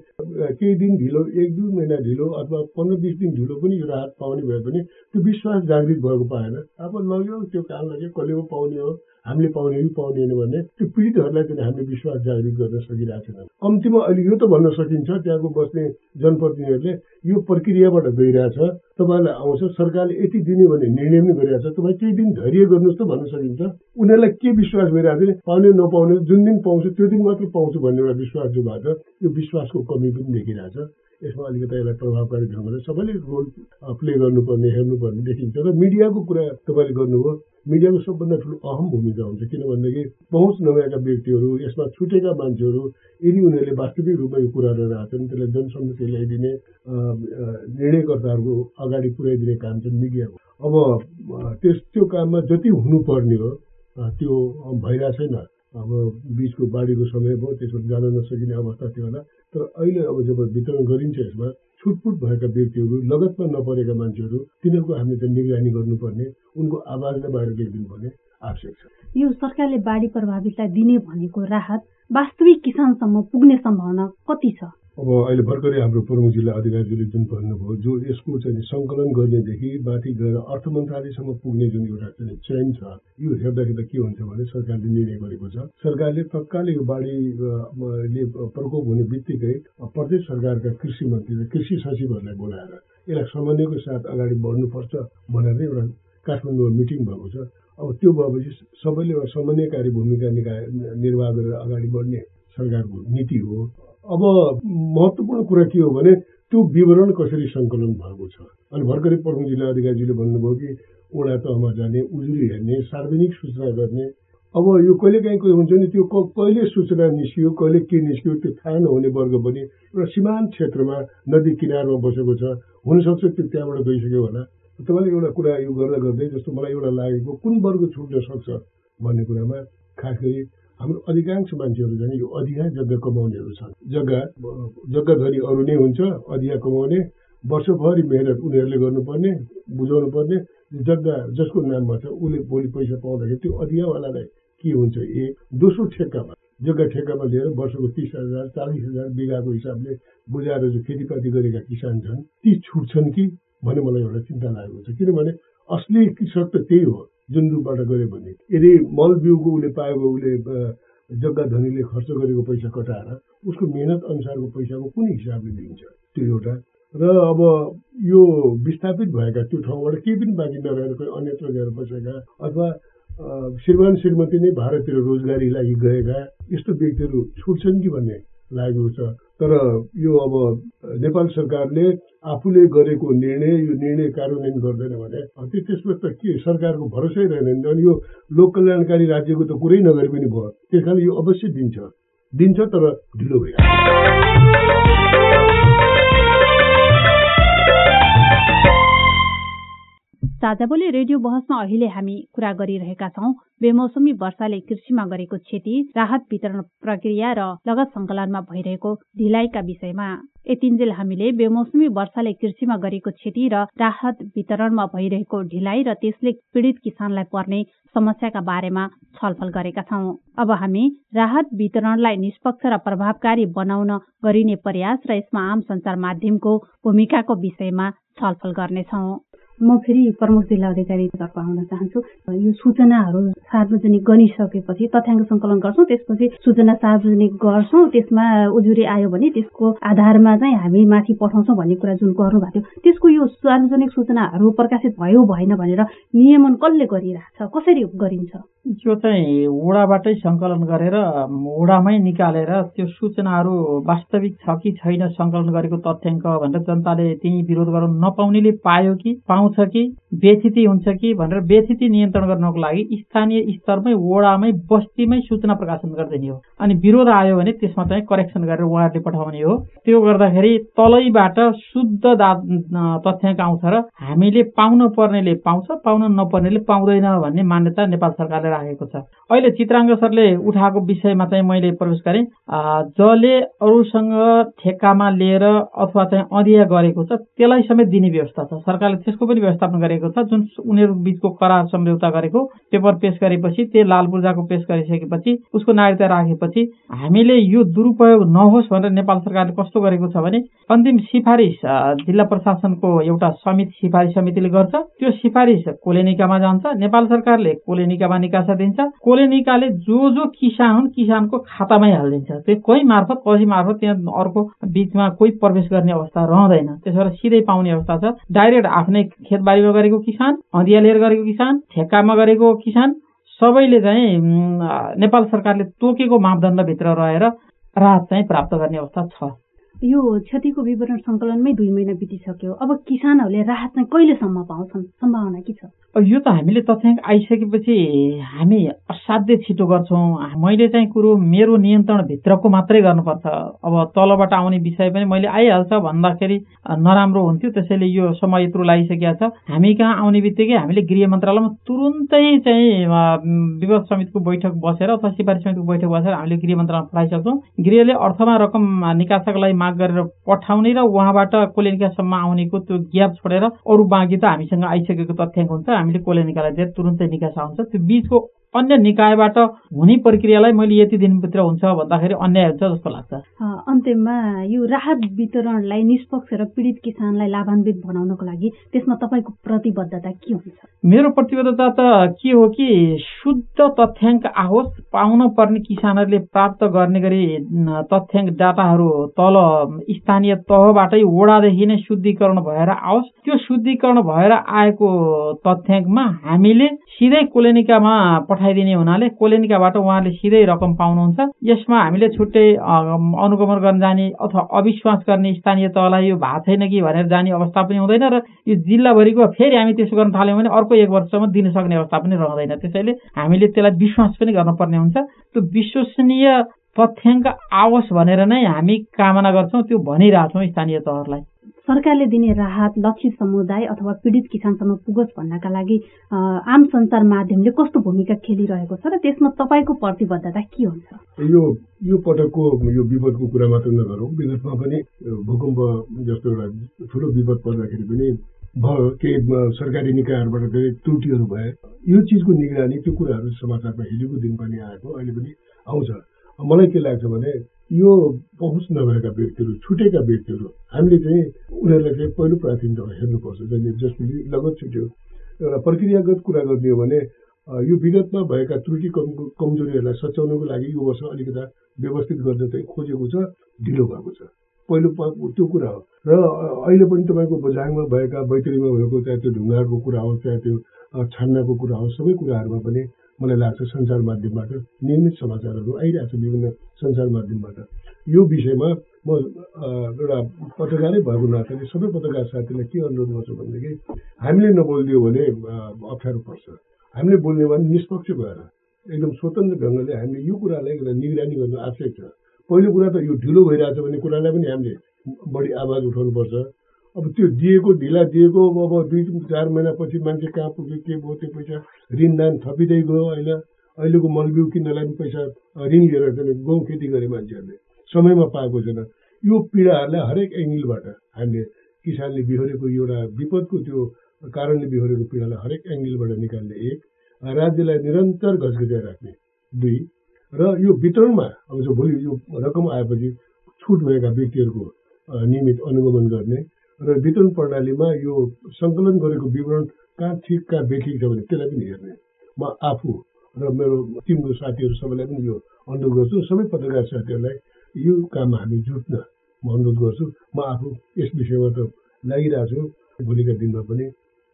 केही दिन ढिलो एक दुई महिना ढिलो अथवा पन्ध्र बिस दिन ढिलो पनि राहत पाउने भए पनि त्यो विश्वास जागृत भएको पाएन। अब लग्यो त्यो काम लाग्यो कसले पाउने हो हामीले पाउने कि पाउँदैन भने त्यो पीडितहरूलाई चाहिँ हामीले विश्वास जागृत गर्न सकिरहेको छैन। कम्तीमा अहिले यो त भन्न सकिन्छ त्यहाँको बस्ने जनप्रतिनिधिहरूले यो प्रक्रियाबाट गइरहेछ तपाईँहरूलाई आउँछ सरकारले यति दिने भने निर्णय पनि गरिरहेछ तपाईँ केही दिन धैर्य गर्नुहोस् त भन्न सकिन्छ। उनीहरूलाई के विश्वास भइरहेको छ पाउने नपाउने जुन दिन पाउँछु त्यो दिन मात्रै पाउँछु भन्ने एउटा विश्वास जो भएको छ यो विश्वासको कमी पनि देखिरहेछ। यसमा अलिकति यसलाई प्रभावकारी ढङ्गले सबैले रोल प्ले गर्नुपर्ने हेर्नुपर्ने देखिन्छ र मिडियाको कुरा तपाईँले गर्नुभयो। मिडियाको सबभन्दा ठुलो अहम भूमिका हुन्छ किनभनेदेखि पहुँच नभएका व्यक्तिहरू यसमा छुटेका मान्छेहरू यदि उनीहरूले वास्तविक रूपमा यो कुराहरू राख्छन् त्यसलाई जनसम्मुखी ल्याइदिने निर्णयकर्ताहरूको अगाडि पुर्याइदिने काम चाहिँ मिडियाको अब त्यस त्यो काममा जति हुनुपर्ने हो त्यो भइरहेको छैन। अब बिचको बाढीको समय भयो त्यसबाट जान नसकिने अवस्था थियो होला। तर अहिले अब जब वितरण गरिन्छ यसमा छुटपुट भएका व्यक्तिहरू लगतमा नपरेका मान्छेहरू तिनीहरूको हामीले त निगरानी गर्नुपर्ने उनको आवाजलाई बाहिर ल्याइदिनुपर्ने आवश्यक छ। यो सरकारले बाढी प्रभावितलाई दिने भनेको राहत वास्तविक किसानसम्म पुग्ने सम्भावना कति छ? अब अहिले भर्खरै हाम्रो प्रमुख जिल्ला अधिकारीले जुन भन्नुभयो जो यसको चाहिँ सङ्कलन गर्नेदेखि माथि गएर अर्थ मन्त्रालयसम्म पुग्ने जुन एउटा चाहिँ चयन छ यो हेर्दाखेरि त के हुन्छ भने सरकारले निर्णय गरेको छ। सरकारले तत्काल यो बाढीले प्रकोप हुने बित्तिकै प्रदेश सरकारका कृषि मन्त्री र कृषि सचिवहरूलाई बोलाएर यसलाई समन्वयको साथ अगाडि बढ्नुपर्छ भनेर एउटा काठमाडौँमा मिटिङ भएको छ। अब त्यो भएपछि सबैले एउटा समन्वयकारी भूमिका निकाय निर्वाह गरेर अगाडि बढ्ने सरकारको नीति हो। अब महत्त्वपूर्ण कुरा के हो भने त्यो विवरण कसरी सङ्कलन भएको छ? अनि भर्खरै प्रमुख जिल्ला अधिकारीजीले भन्नुभयो कि ओडा तहमा जाने उजुरी हेर्ने सार्वजनिक सूचना गर्ने। अब यो कहिले काहीँ कोही हुन्छ नि त्यो कहिले सूचना निस्कियो कहिले के निस्कियो त्यो थाहा नहुने वर्ग पनि एउटा सीमान्त क्षेत्रमा नदी किनारमा बसेको छ। हुनसक्छ त्यो त्यहाँबाट गइसक्यो होला। तपाईँले एउटा कुरा यो गर्दा गर्दै जस्तो मलाई एउटा लागेको कुन वर्ग छुट्न सक्छ भन्ने कुरामा खास गरी हाम्रो अधिकांश मान्छेहरू झन् यो अधिया जग्गा कमाउनेहरू छन्। जग्गा जग्गा धनी अरू नै हुन्छ अधिया कमाउने वर्षभरि मेहनत उनीहरूले गर्नुपर्ने बुझाउनु पर्ने जग्गा जसको नाममा छ उसले भोलि पैसा पाउँदाखेरि त्यो अधियावालालाई के हुन्छ ए दोस्रो ठेक्कामा जग्गा ठेक्कामा लिएर वर्षको तिस हजार चालिस हजार बिघाको हिसाबले बुझाएर जो खेतीपाती गरेका किसान छन् ती छुट्छन् कि भन्ने मलाई एउटा चिन्ता लागेको छ। किनभने असली कृषक त त्यही हो। जुन रूपबाट गऱ्यो भने। यदि मल बिउको उसले पाएको उसले जग्गा धनीले खर्च गरेको पैसा कटाएर उसको मेहनत अनुसारको पैसाको कुन हिसाबले दिन्छ। त्यो एउटा। र अब यो विस्थापित भएका त्यो ठाउँबाट केही पनि बाँकी नरहेर कोही अन्यत्र गएर बसेका अथवा श्रीमान श्रीमती नै भारततिर रोजगारी लागि गएका यस्तो व्यक्तिहरू छुट्छन् कि भन्ने लागेको छ। तर यो अब नेपाल सरकारले आफूले गरेको निर्णय यो निर्णय कार्यान्वयन गर्दैन भने त्यो त्यसमा त के सरकारको भरोसै रहेन अनि यो लोक कल्याणकारी राज्यको त कुरै नगरे पनि भयो। त्यस कारण यो अवश्य दिन्छ। दिन्छ तर ढिलो भइहाल्छ। साझाबोली रेडियो बहसमा अहिले हामी कुरा गरिरहेका छौं। बेमौसमी वर्षाले कृषिमा गरेको क्षति राहत वितरण प्रक्रिया र लगत संकलनमा भइरहेको ढिलाइका विषयमा। यतिन्जेल हामीले बेमौसमी वर्षाले कृषिमा गरेको क्षति र राहत वितरणमा भइरहेको ढिलाइ र त्यसले पीड़ित किसानलाई पर्ने समस्याका बारेमा छलफल गरेका छौं। अब हामी राहत वितरणलाई निष्पक्ष र प्रभावकारी बनाउन गरिने प्रयास र यसमा आम संचार माध्यमको भूमिकाको विषयमा छलफल गर्नेछौं। म फेरि प्रमुख जिल्ला अधिकारीतर्फ आउन चाहन्छु। यो सूचनाहरू सार्वजनिक गरिसकेपछि तथ्याङ्क सङ्कलन गर्छौँ त्यसपछि सूचना सार्वजनिक गर्छौँ त्यसमा उजुरी आयो भने त्यसको आधारमा चाहिँ हामी माथि पठाउँछौँ भन्ने कुरा जुन गर्नुभएको थियो। त्यसको यो सार्वजनिक सूचनाहरू प्रकाशित भयो भएन भनेर नियमन कसले गरिरहेछ? कसरी गरिन्छ? यो चाहिँ वडाबाटै सङ्कलन गरेर वडामै निकालेर त्यो सूचनाहरू वास्तविक छ कि छैन सङ्कलन गरेको तथ्याङ्क भनेर जनताले त्यही विरोध गर्न नपाउनेले पायो कि? पाउँछ आउँछ कि व्यथिति हुन्छ कि भनेर व्यथिति नियन्त्रण गर्नको लागि स्थानीय स्तरमै वडामै बस्तीमै सूचना प्रकाशन गरिदिने हो। अनि विरोध आयो भने त्यसमा चाहिँ करेक्सन गरेर उहाँहरूले पठाउने हो। त्यो गर्दाखेरि तलैबाट शुद्ध तथ्याङ्क आउँछ र हामीले पाउन पर्नेले पाउँछ पाउन नपर्नेले पाउँदैन भन्ने मान्यता नेपाल सरकारले राखेको छ। अहिले चित्राङ्ग सरले उठाएको विषयमा चाहिँ मैले प्रवेश गरेँ। जसले अरूसँग ठेक्कामा लिएर अथवा चाहिँ अधिया गरेको छ त्यसलाई समेत दिने व्यवस्था छ। सरकारले त्यसको पनि व्यवस्थापन गरेको छ। जुन उनीहरू बिचको करार सम्झौता गरेको पेपर पेश गरेपछि त्यो लाल पूर्जाको पेश गरिसकेपछि उसको नागरिकता राखेपछि हामीले यो दुरुपयोग नहोस् भनेर नेपाल सरकारले कस्तो गरेको छ भने अन्तिम सिफारिस जिल्ला प्रशासनको एउटा समिति सिफारिस समितिले गर्छ। त्यो सिफारिस कोलेनिकामा जान्छ। नेपाल सरकारले कोलेनिकामा निकासा दिन्छ। कोलेनिकाले जो जो किसान हुन् किसानको खातामै हालिदिन्छ। त्यो कोही मार्फत कसै मार्फत त्यहाँ अर्को बिचमा कोही प्रवेश गर्ने अवस्था रहँदैन। त्यसो भएर सिधै पाउने अवस्था छ। डाइरेक्ट आफ्नै खेतबारीमा गरेको किसान अधिया लिएर गरेको किसान ठेक्कामा गरेको किसान सबैले चाहिँ नेपाल सरकारले तोकेको मापदण्डभित्र रहेर राहत चाहिँ प्राप्त गर्ने अवस्था छ। यो क्षतिको विवरण सङ्कलनमै दुई महिना बितिसक्यो। अब किसानहरूले राहत चाहिँ कहिलेसम्म पाउँछन्? सम्भावना के छ? यो त हामीले तथ्याङ्क आइसकेपछि हामी असाध्य छिटो गर्छौँ। मैले चाहिँ कुरो मेरो नियन्त्रणभित्रको मात्रै गर्नुपर्छ। अब तलबाट आउने विषय पनि मैले आइहाल्छ। भन्दाखेरि नराम्रो हुन्थ्यो। त्यसैले यो समय यत्रो लागिसकेका छ। हामी कहाँ आउने बित्तिकै हामीले गृह मन्त्रालयमा तुरुन्तै चाहिँ विवाद समितिको बैठक बसेर अथवा सिफारिस समितिको बैठक बसेर हामीले गृह मन्त्रालयमा पठाइसक्छौँ। गृहले अर्थमा रकम निकासका लागि माग गरेर पठाउने र उहाँबाट कोले निकाससम्म आउनेको त्यो ग्याप छोडेर अरू बाँकी त हामीसँग आइसकेको तथ्याङ्क हुन्छ। हामीले कसले निकालेर तुरुन्तै निकास आउँछ। त्यो बिचको अन्य निकायबाट हुने प्रक्रियालाई मैले यति दिनभित्र हुन्छ भन्दाखेरि अन्याय हुन्छ जस्तो लाग्छ। अन्त्यमा यो राहत वितरणलाई निष्पक्ष र पीडित किसानलाई लाभान्वित बनाउनको लागि त्यसमा तपाईँको प्रतिबद्धता के हुन्छ? मेरो प्रतिबद्धता त के हो कि शुद्ध तथ्याङ्क आओस् पाउन पर्ने किसानहरूले प्राप्त गर्ने गरी तथ्याङ्क डाटाहरू तल स्थानीय तहबाटै वडादेखि नै शुद्धिकरण भएर आओस्। त्यो शुद्धिकरण भएर आएको तथ्याङ्कमा हामीले सिधै कोलेनिकामा पठाइदिने हुनाले कोलेनिकाबाट उहाँले सिधै रकम पाउनुहुन्छ। यसमा हामीले छुट्टै अनुगमन गर्न जाने अथवा अविश्वास गर्ने स्थानीय तहलाई यो भएको छैन कि भनेर जाने अवस्था पनि हुँदैन र यो जिल्लाभरिको फेरि हामी त्यसो गर्न थाल्यौँ भने अर्को एक वर्षसम्म दिन सक्ने अवस्था पनि रहँदैन। त्यसैले हामीले त्यसलाई विश्वास पनि गर्नुपर्ने हुन्छ। त्यो विश्वसनीय तथ्याङ्क आओस् भनेर नै हामी कामना गर्छौँ त्यो भनिरहेछौँ स्थानीय तहहरूलाई। सरकारले दिने राहत लक्षित समुदाय अथवा पीडित किसानसम्म पुगोस् भन्नका लागि आम संसार माध्यमले कस्तो भूमिका खेलिरहेको छ र त्यसमा तपाईँको प्रतिबद्धता के हुन्छ? यो यो पटकको यो विपदको कुरा मात्र नगरौँ। विगतमा पनि भूकम्प जस्तो एउटा ठुलो विपद पर्दाखेरि पनि भयो। केही सरकारी निकायहरूबाट धेरै त्रुटिहरू भए। यो चिजको निगरानी त्यो कुराहरू समाचारमा हिजोको दिन पनि आएको अहिले पनि आउँछ। मलाई के लाग्छ भने यो पहुँच नभएका व्यक्तिहरू छुटेका व्यक्तिहरू हामीले चाहिँ उनीहरूलाई चाहिँ पहिलो प्राथमिकतामा हेर्नुपर्छ। जसले जसले लगत छुट्यो एउटा प्रक्रियागत कुरा गर्ने भने यो विगतमा भएका त्रुटि कम कमजोरीहरूलाई सच्याउनको लागि यो वर्ष अलिकता व्यवस्थित गर्न चाहिँ खोजेको छ ढिलो भएको छ। पहिलो त्यो कुरा हो। र अहिले पनि तपाईँको बजाङमा भएका बैतरीमा भएको चाहे त्यो ढुङ्गाहरूको कुरा होस् चाहे त्यो छान्नाको कुरा होस् सबै कुराहरूमा पनि मलाई लाग्छ सञ्चार माध्यमबाट नियमित समाचारहरू आइरहेको विभिन्न सञ्चार माध्यमबाट। यो विषयमा म एउटा पत्रकारै भएको नाताले सबै पत्रकार साथीलाई के अनुरोध गर्छु भनेदेखि हामीले नबोलिदियो भने अप्ठ्यारो पर्छ। हामीले बोल्ने भने निष्पक्ष भएर एकदम स्वतन्त्र ढङ्गले हामीले यो कुरालाई एउटा निगरानी गर्नु आवश्यक छ। पहिलो कुरा त यो ढिलो भइरहेछ भन्ने कुरालाई पनि हामीले बढी आवाज उठाउनुपर्छ। अब त्यो दिएको ढिला दिएको अब दुई चार महिनापछि मान्छे कहाँ पुग्यो के भयो त्यो पैसा ऋणदान थपिँदै गयो अहिले अहिलेको मलबिउ किन्नलाई पनि पैसा ऋण लिएर चाहिँ गहुँ खेती गरे मान्छेहरूले समयमा पाएको छैन। यो पीडाहरूलाई हरेक एङ्गलबाट हामीले किसानले बिहोरेको एउटा विपदको त्यो कारणले बिहोरेको पीडालाई हरेक एङ्गलबाट निकाल्ने एक राज्यलाई निरन्तर घचघचाइ राख्ने दुई र यो वितरणमा अब जो भोलि यो रकम आएपछि छुट भएका व्यक्तिहरूको नियमित अनुगमन गर्ने र वितरण प्रणालीमा यो सङ्कलन गरेको विवरण कहाँ ठिक कहाँ बेठिक छ भने त्यसलाई पनि हेर्ने। म आफू र मेरो टिमको साथीहरू सबैलाई पनि यो अनुरोध गर्छु। सबै पत्रकार साथीहरूलाई यो काममा हामी जुट्न म अनुरोध गर्छु। म आफू यस विषयमा त लागिरहेको छु। भोलिका दिनमा पनि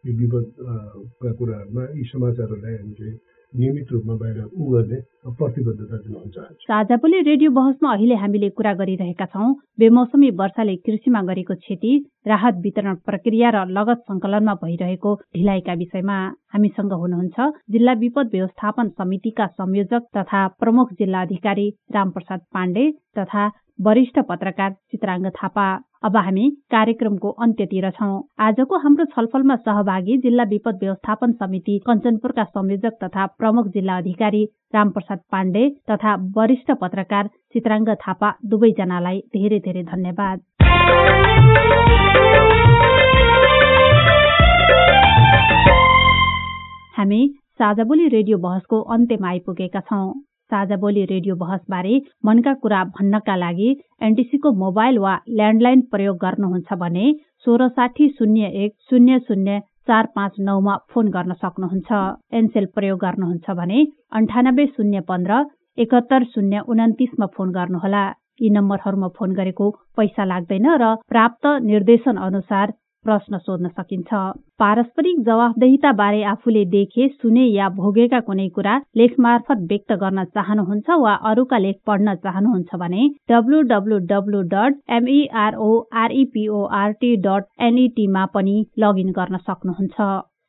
यो विपदका कुराहरूमा यी समाचारहरूलाई हामी चाहिँ नियमित रूपमा बाहिर उ गर्ने प्रतिबद्धता जनाउन चाहन्छु। साझापोली रेडियो बहसमा अहिले हामीले कुरा गरिरहेका छौँ बेमौसमी वर्षाले कृषिमा गरेको क्षति राहत वितरण प्रक्रिया र लगत संकलनमा भइरहेको ढिलाइका विषयमा हामीसँग हुनुहुन्छ जिल्ला विपद व्यवस्थापन समितिका संयोजक तथा प्रमुख जिल्ला अधिकारी रामप्रसाद पाण्डे तथा वरिष्ठ पत्रकार चित्राङ्ग थापा। अब हामी कार्यक्रमको अन्त्यतिर छौं। आजको हाम्रो छलफलमा सहभागी जिल्ला विपद व्यवस्थापन समिति कञ्चनपुरका संयोजक तथा प्रमुख जिल्ला अधिकारी रामप्रसाद पाण्डे तथा वरिष्ठ पत्रकार चित्राङ्ग थापा दुवैजनालाई धेरै धेरै धन्यवाद। हामी साझाबोली रेडियो बहसको अन्त्यमा आइपुगेका छौं। साझा बोली रेडियो बहसबारे मनका कुरा भन्नका लागि एनटिसीको मोबाइल वा ल्यान्डलाइन प्रयोग गर्नुहुन्छ भने सोह्र साठी शून्य एक शून्य शून्य चार पाँच नौमा फोन गर्न सक्नुहुन्छ। एनसेल प्रयोग गर्नुहुन्छ भने अन्ठानब्बे शून्य पन्ध्र एकहत्तर शून्य उन्तिसमा फोन गर्नुहोला। यी नम्बरहरूमा फोन गरेको पैसा लाग्दैन र प्राप्त निर्देशन अनुसार प्रश्न सोध्न सकिन्छ। पारस्परिक जवाफदेहिता बारे आफूले देखे सुने या भोगेका कुनै कुरा लेख मार्फत व्यक्त गर्न चाहनुहुन्छ वा अरूका लेख पढ्न चाहनुहुन्छ भने W W W dot एमईआरओआरईपीओआरटी dot एनईटीमा पनि लगइन गर्न सक्नुहुन्छ।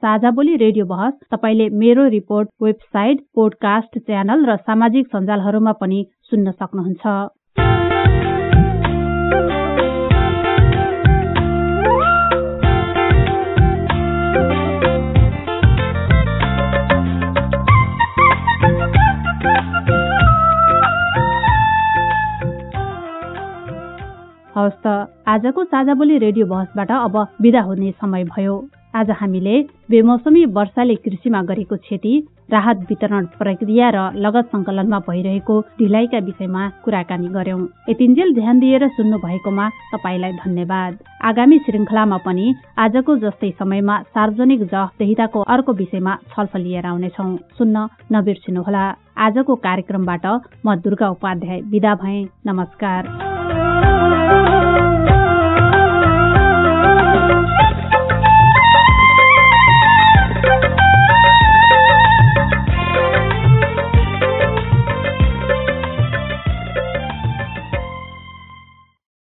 साझा बोली रेडियो बहस तपाईँले मेरो रिपोर्ट वेबसाइट पोडकास्ट च्यानल र सामाजिक सञ्जालहरूमा पनि सुन्न सक्नुहुन्छ। हवस् त। आजको साझा बोली रेडियो बहसबाट अब विदा हुने समय भयो। आज हामीले बेमौसमी वर्षाले कृषिमा गरेको क्षति राहत वितरण प्रक्रिया र लगत संकलनमा भइरहेको ढिलाइका विषयमा कुराकानी गर्यौं यतिन्जेल ध्यान दिएर सुन्नु भएकोमा तपाईँलाई धन्यवाद। आगामी श्रृङ्खलामा पनि आजको जस्तै समयमा सार्वजनिक जवाफदेहिताको अर्को विषयमा छलफल लिएर आउनेछौ। सुन्न नबिर्सिनुहोला। आजको कार्यक्रमबाट म दुर्गा उपाध्याय विदा भए। नमस्कार।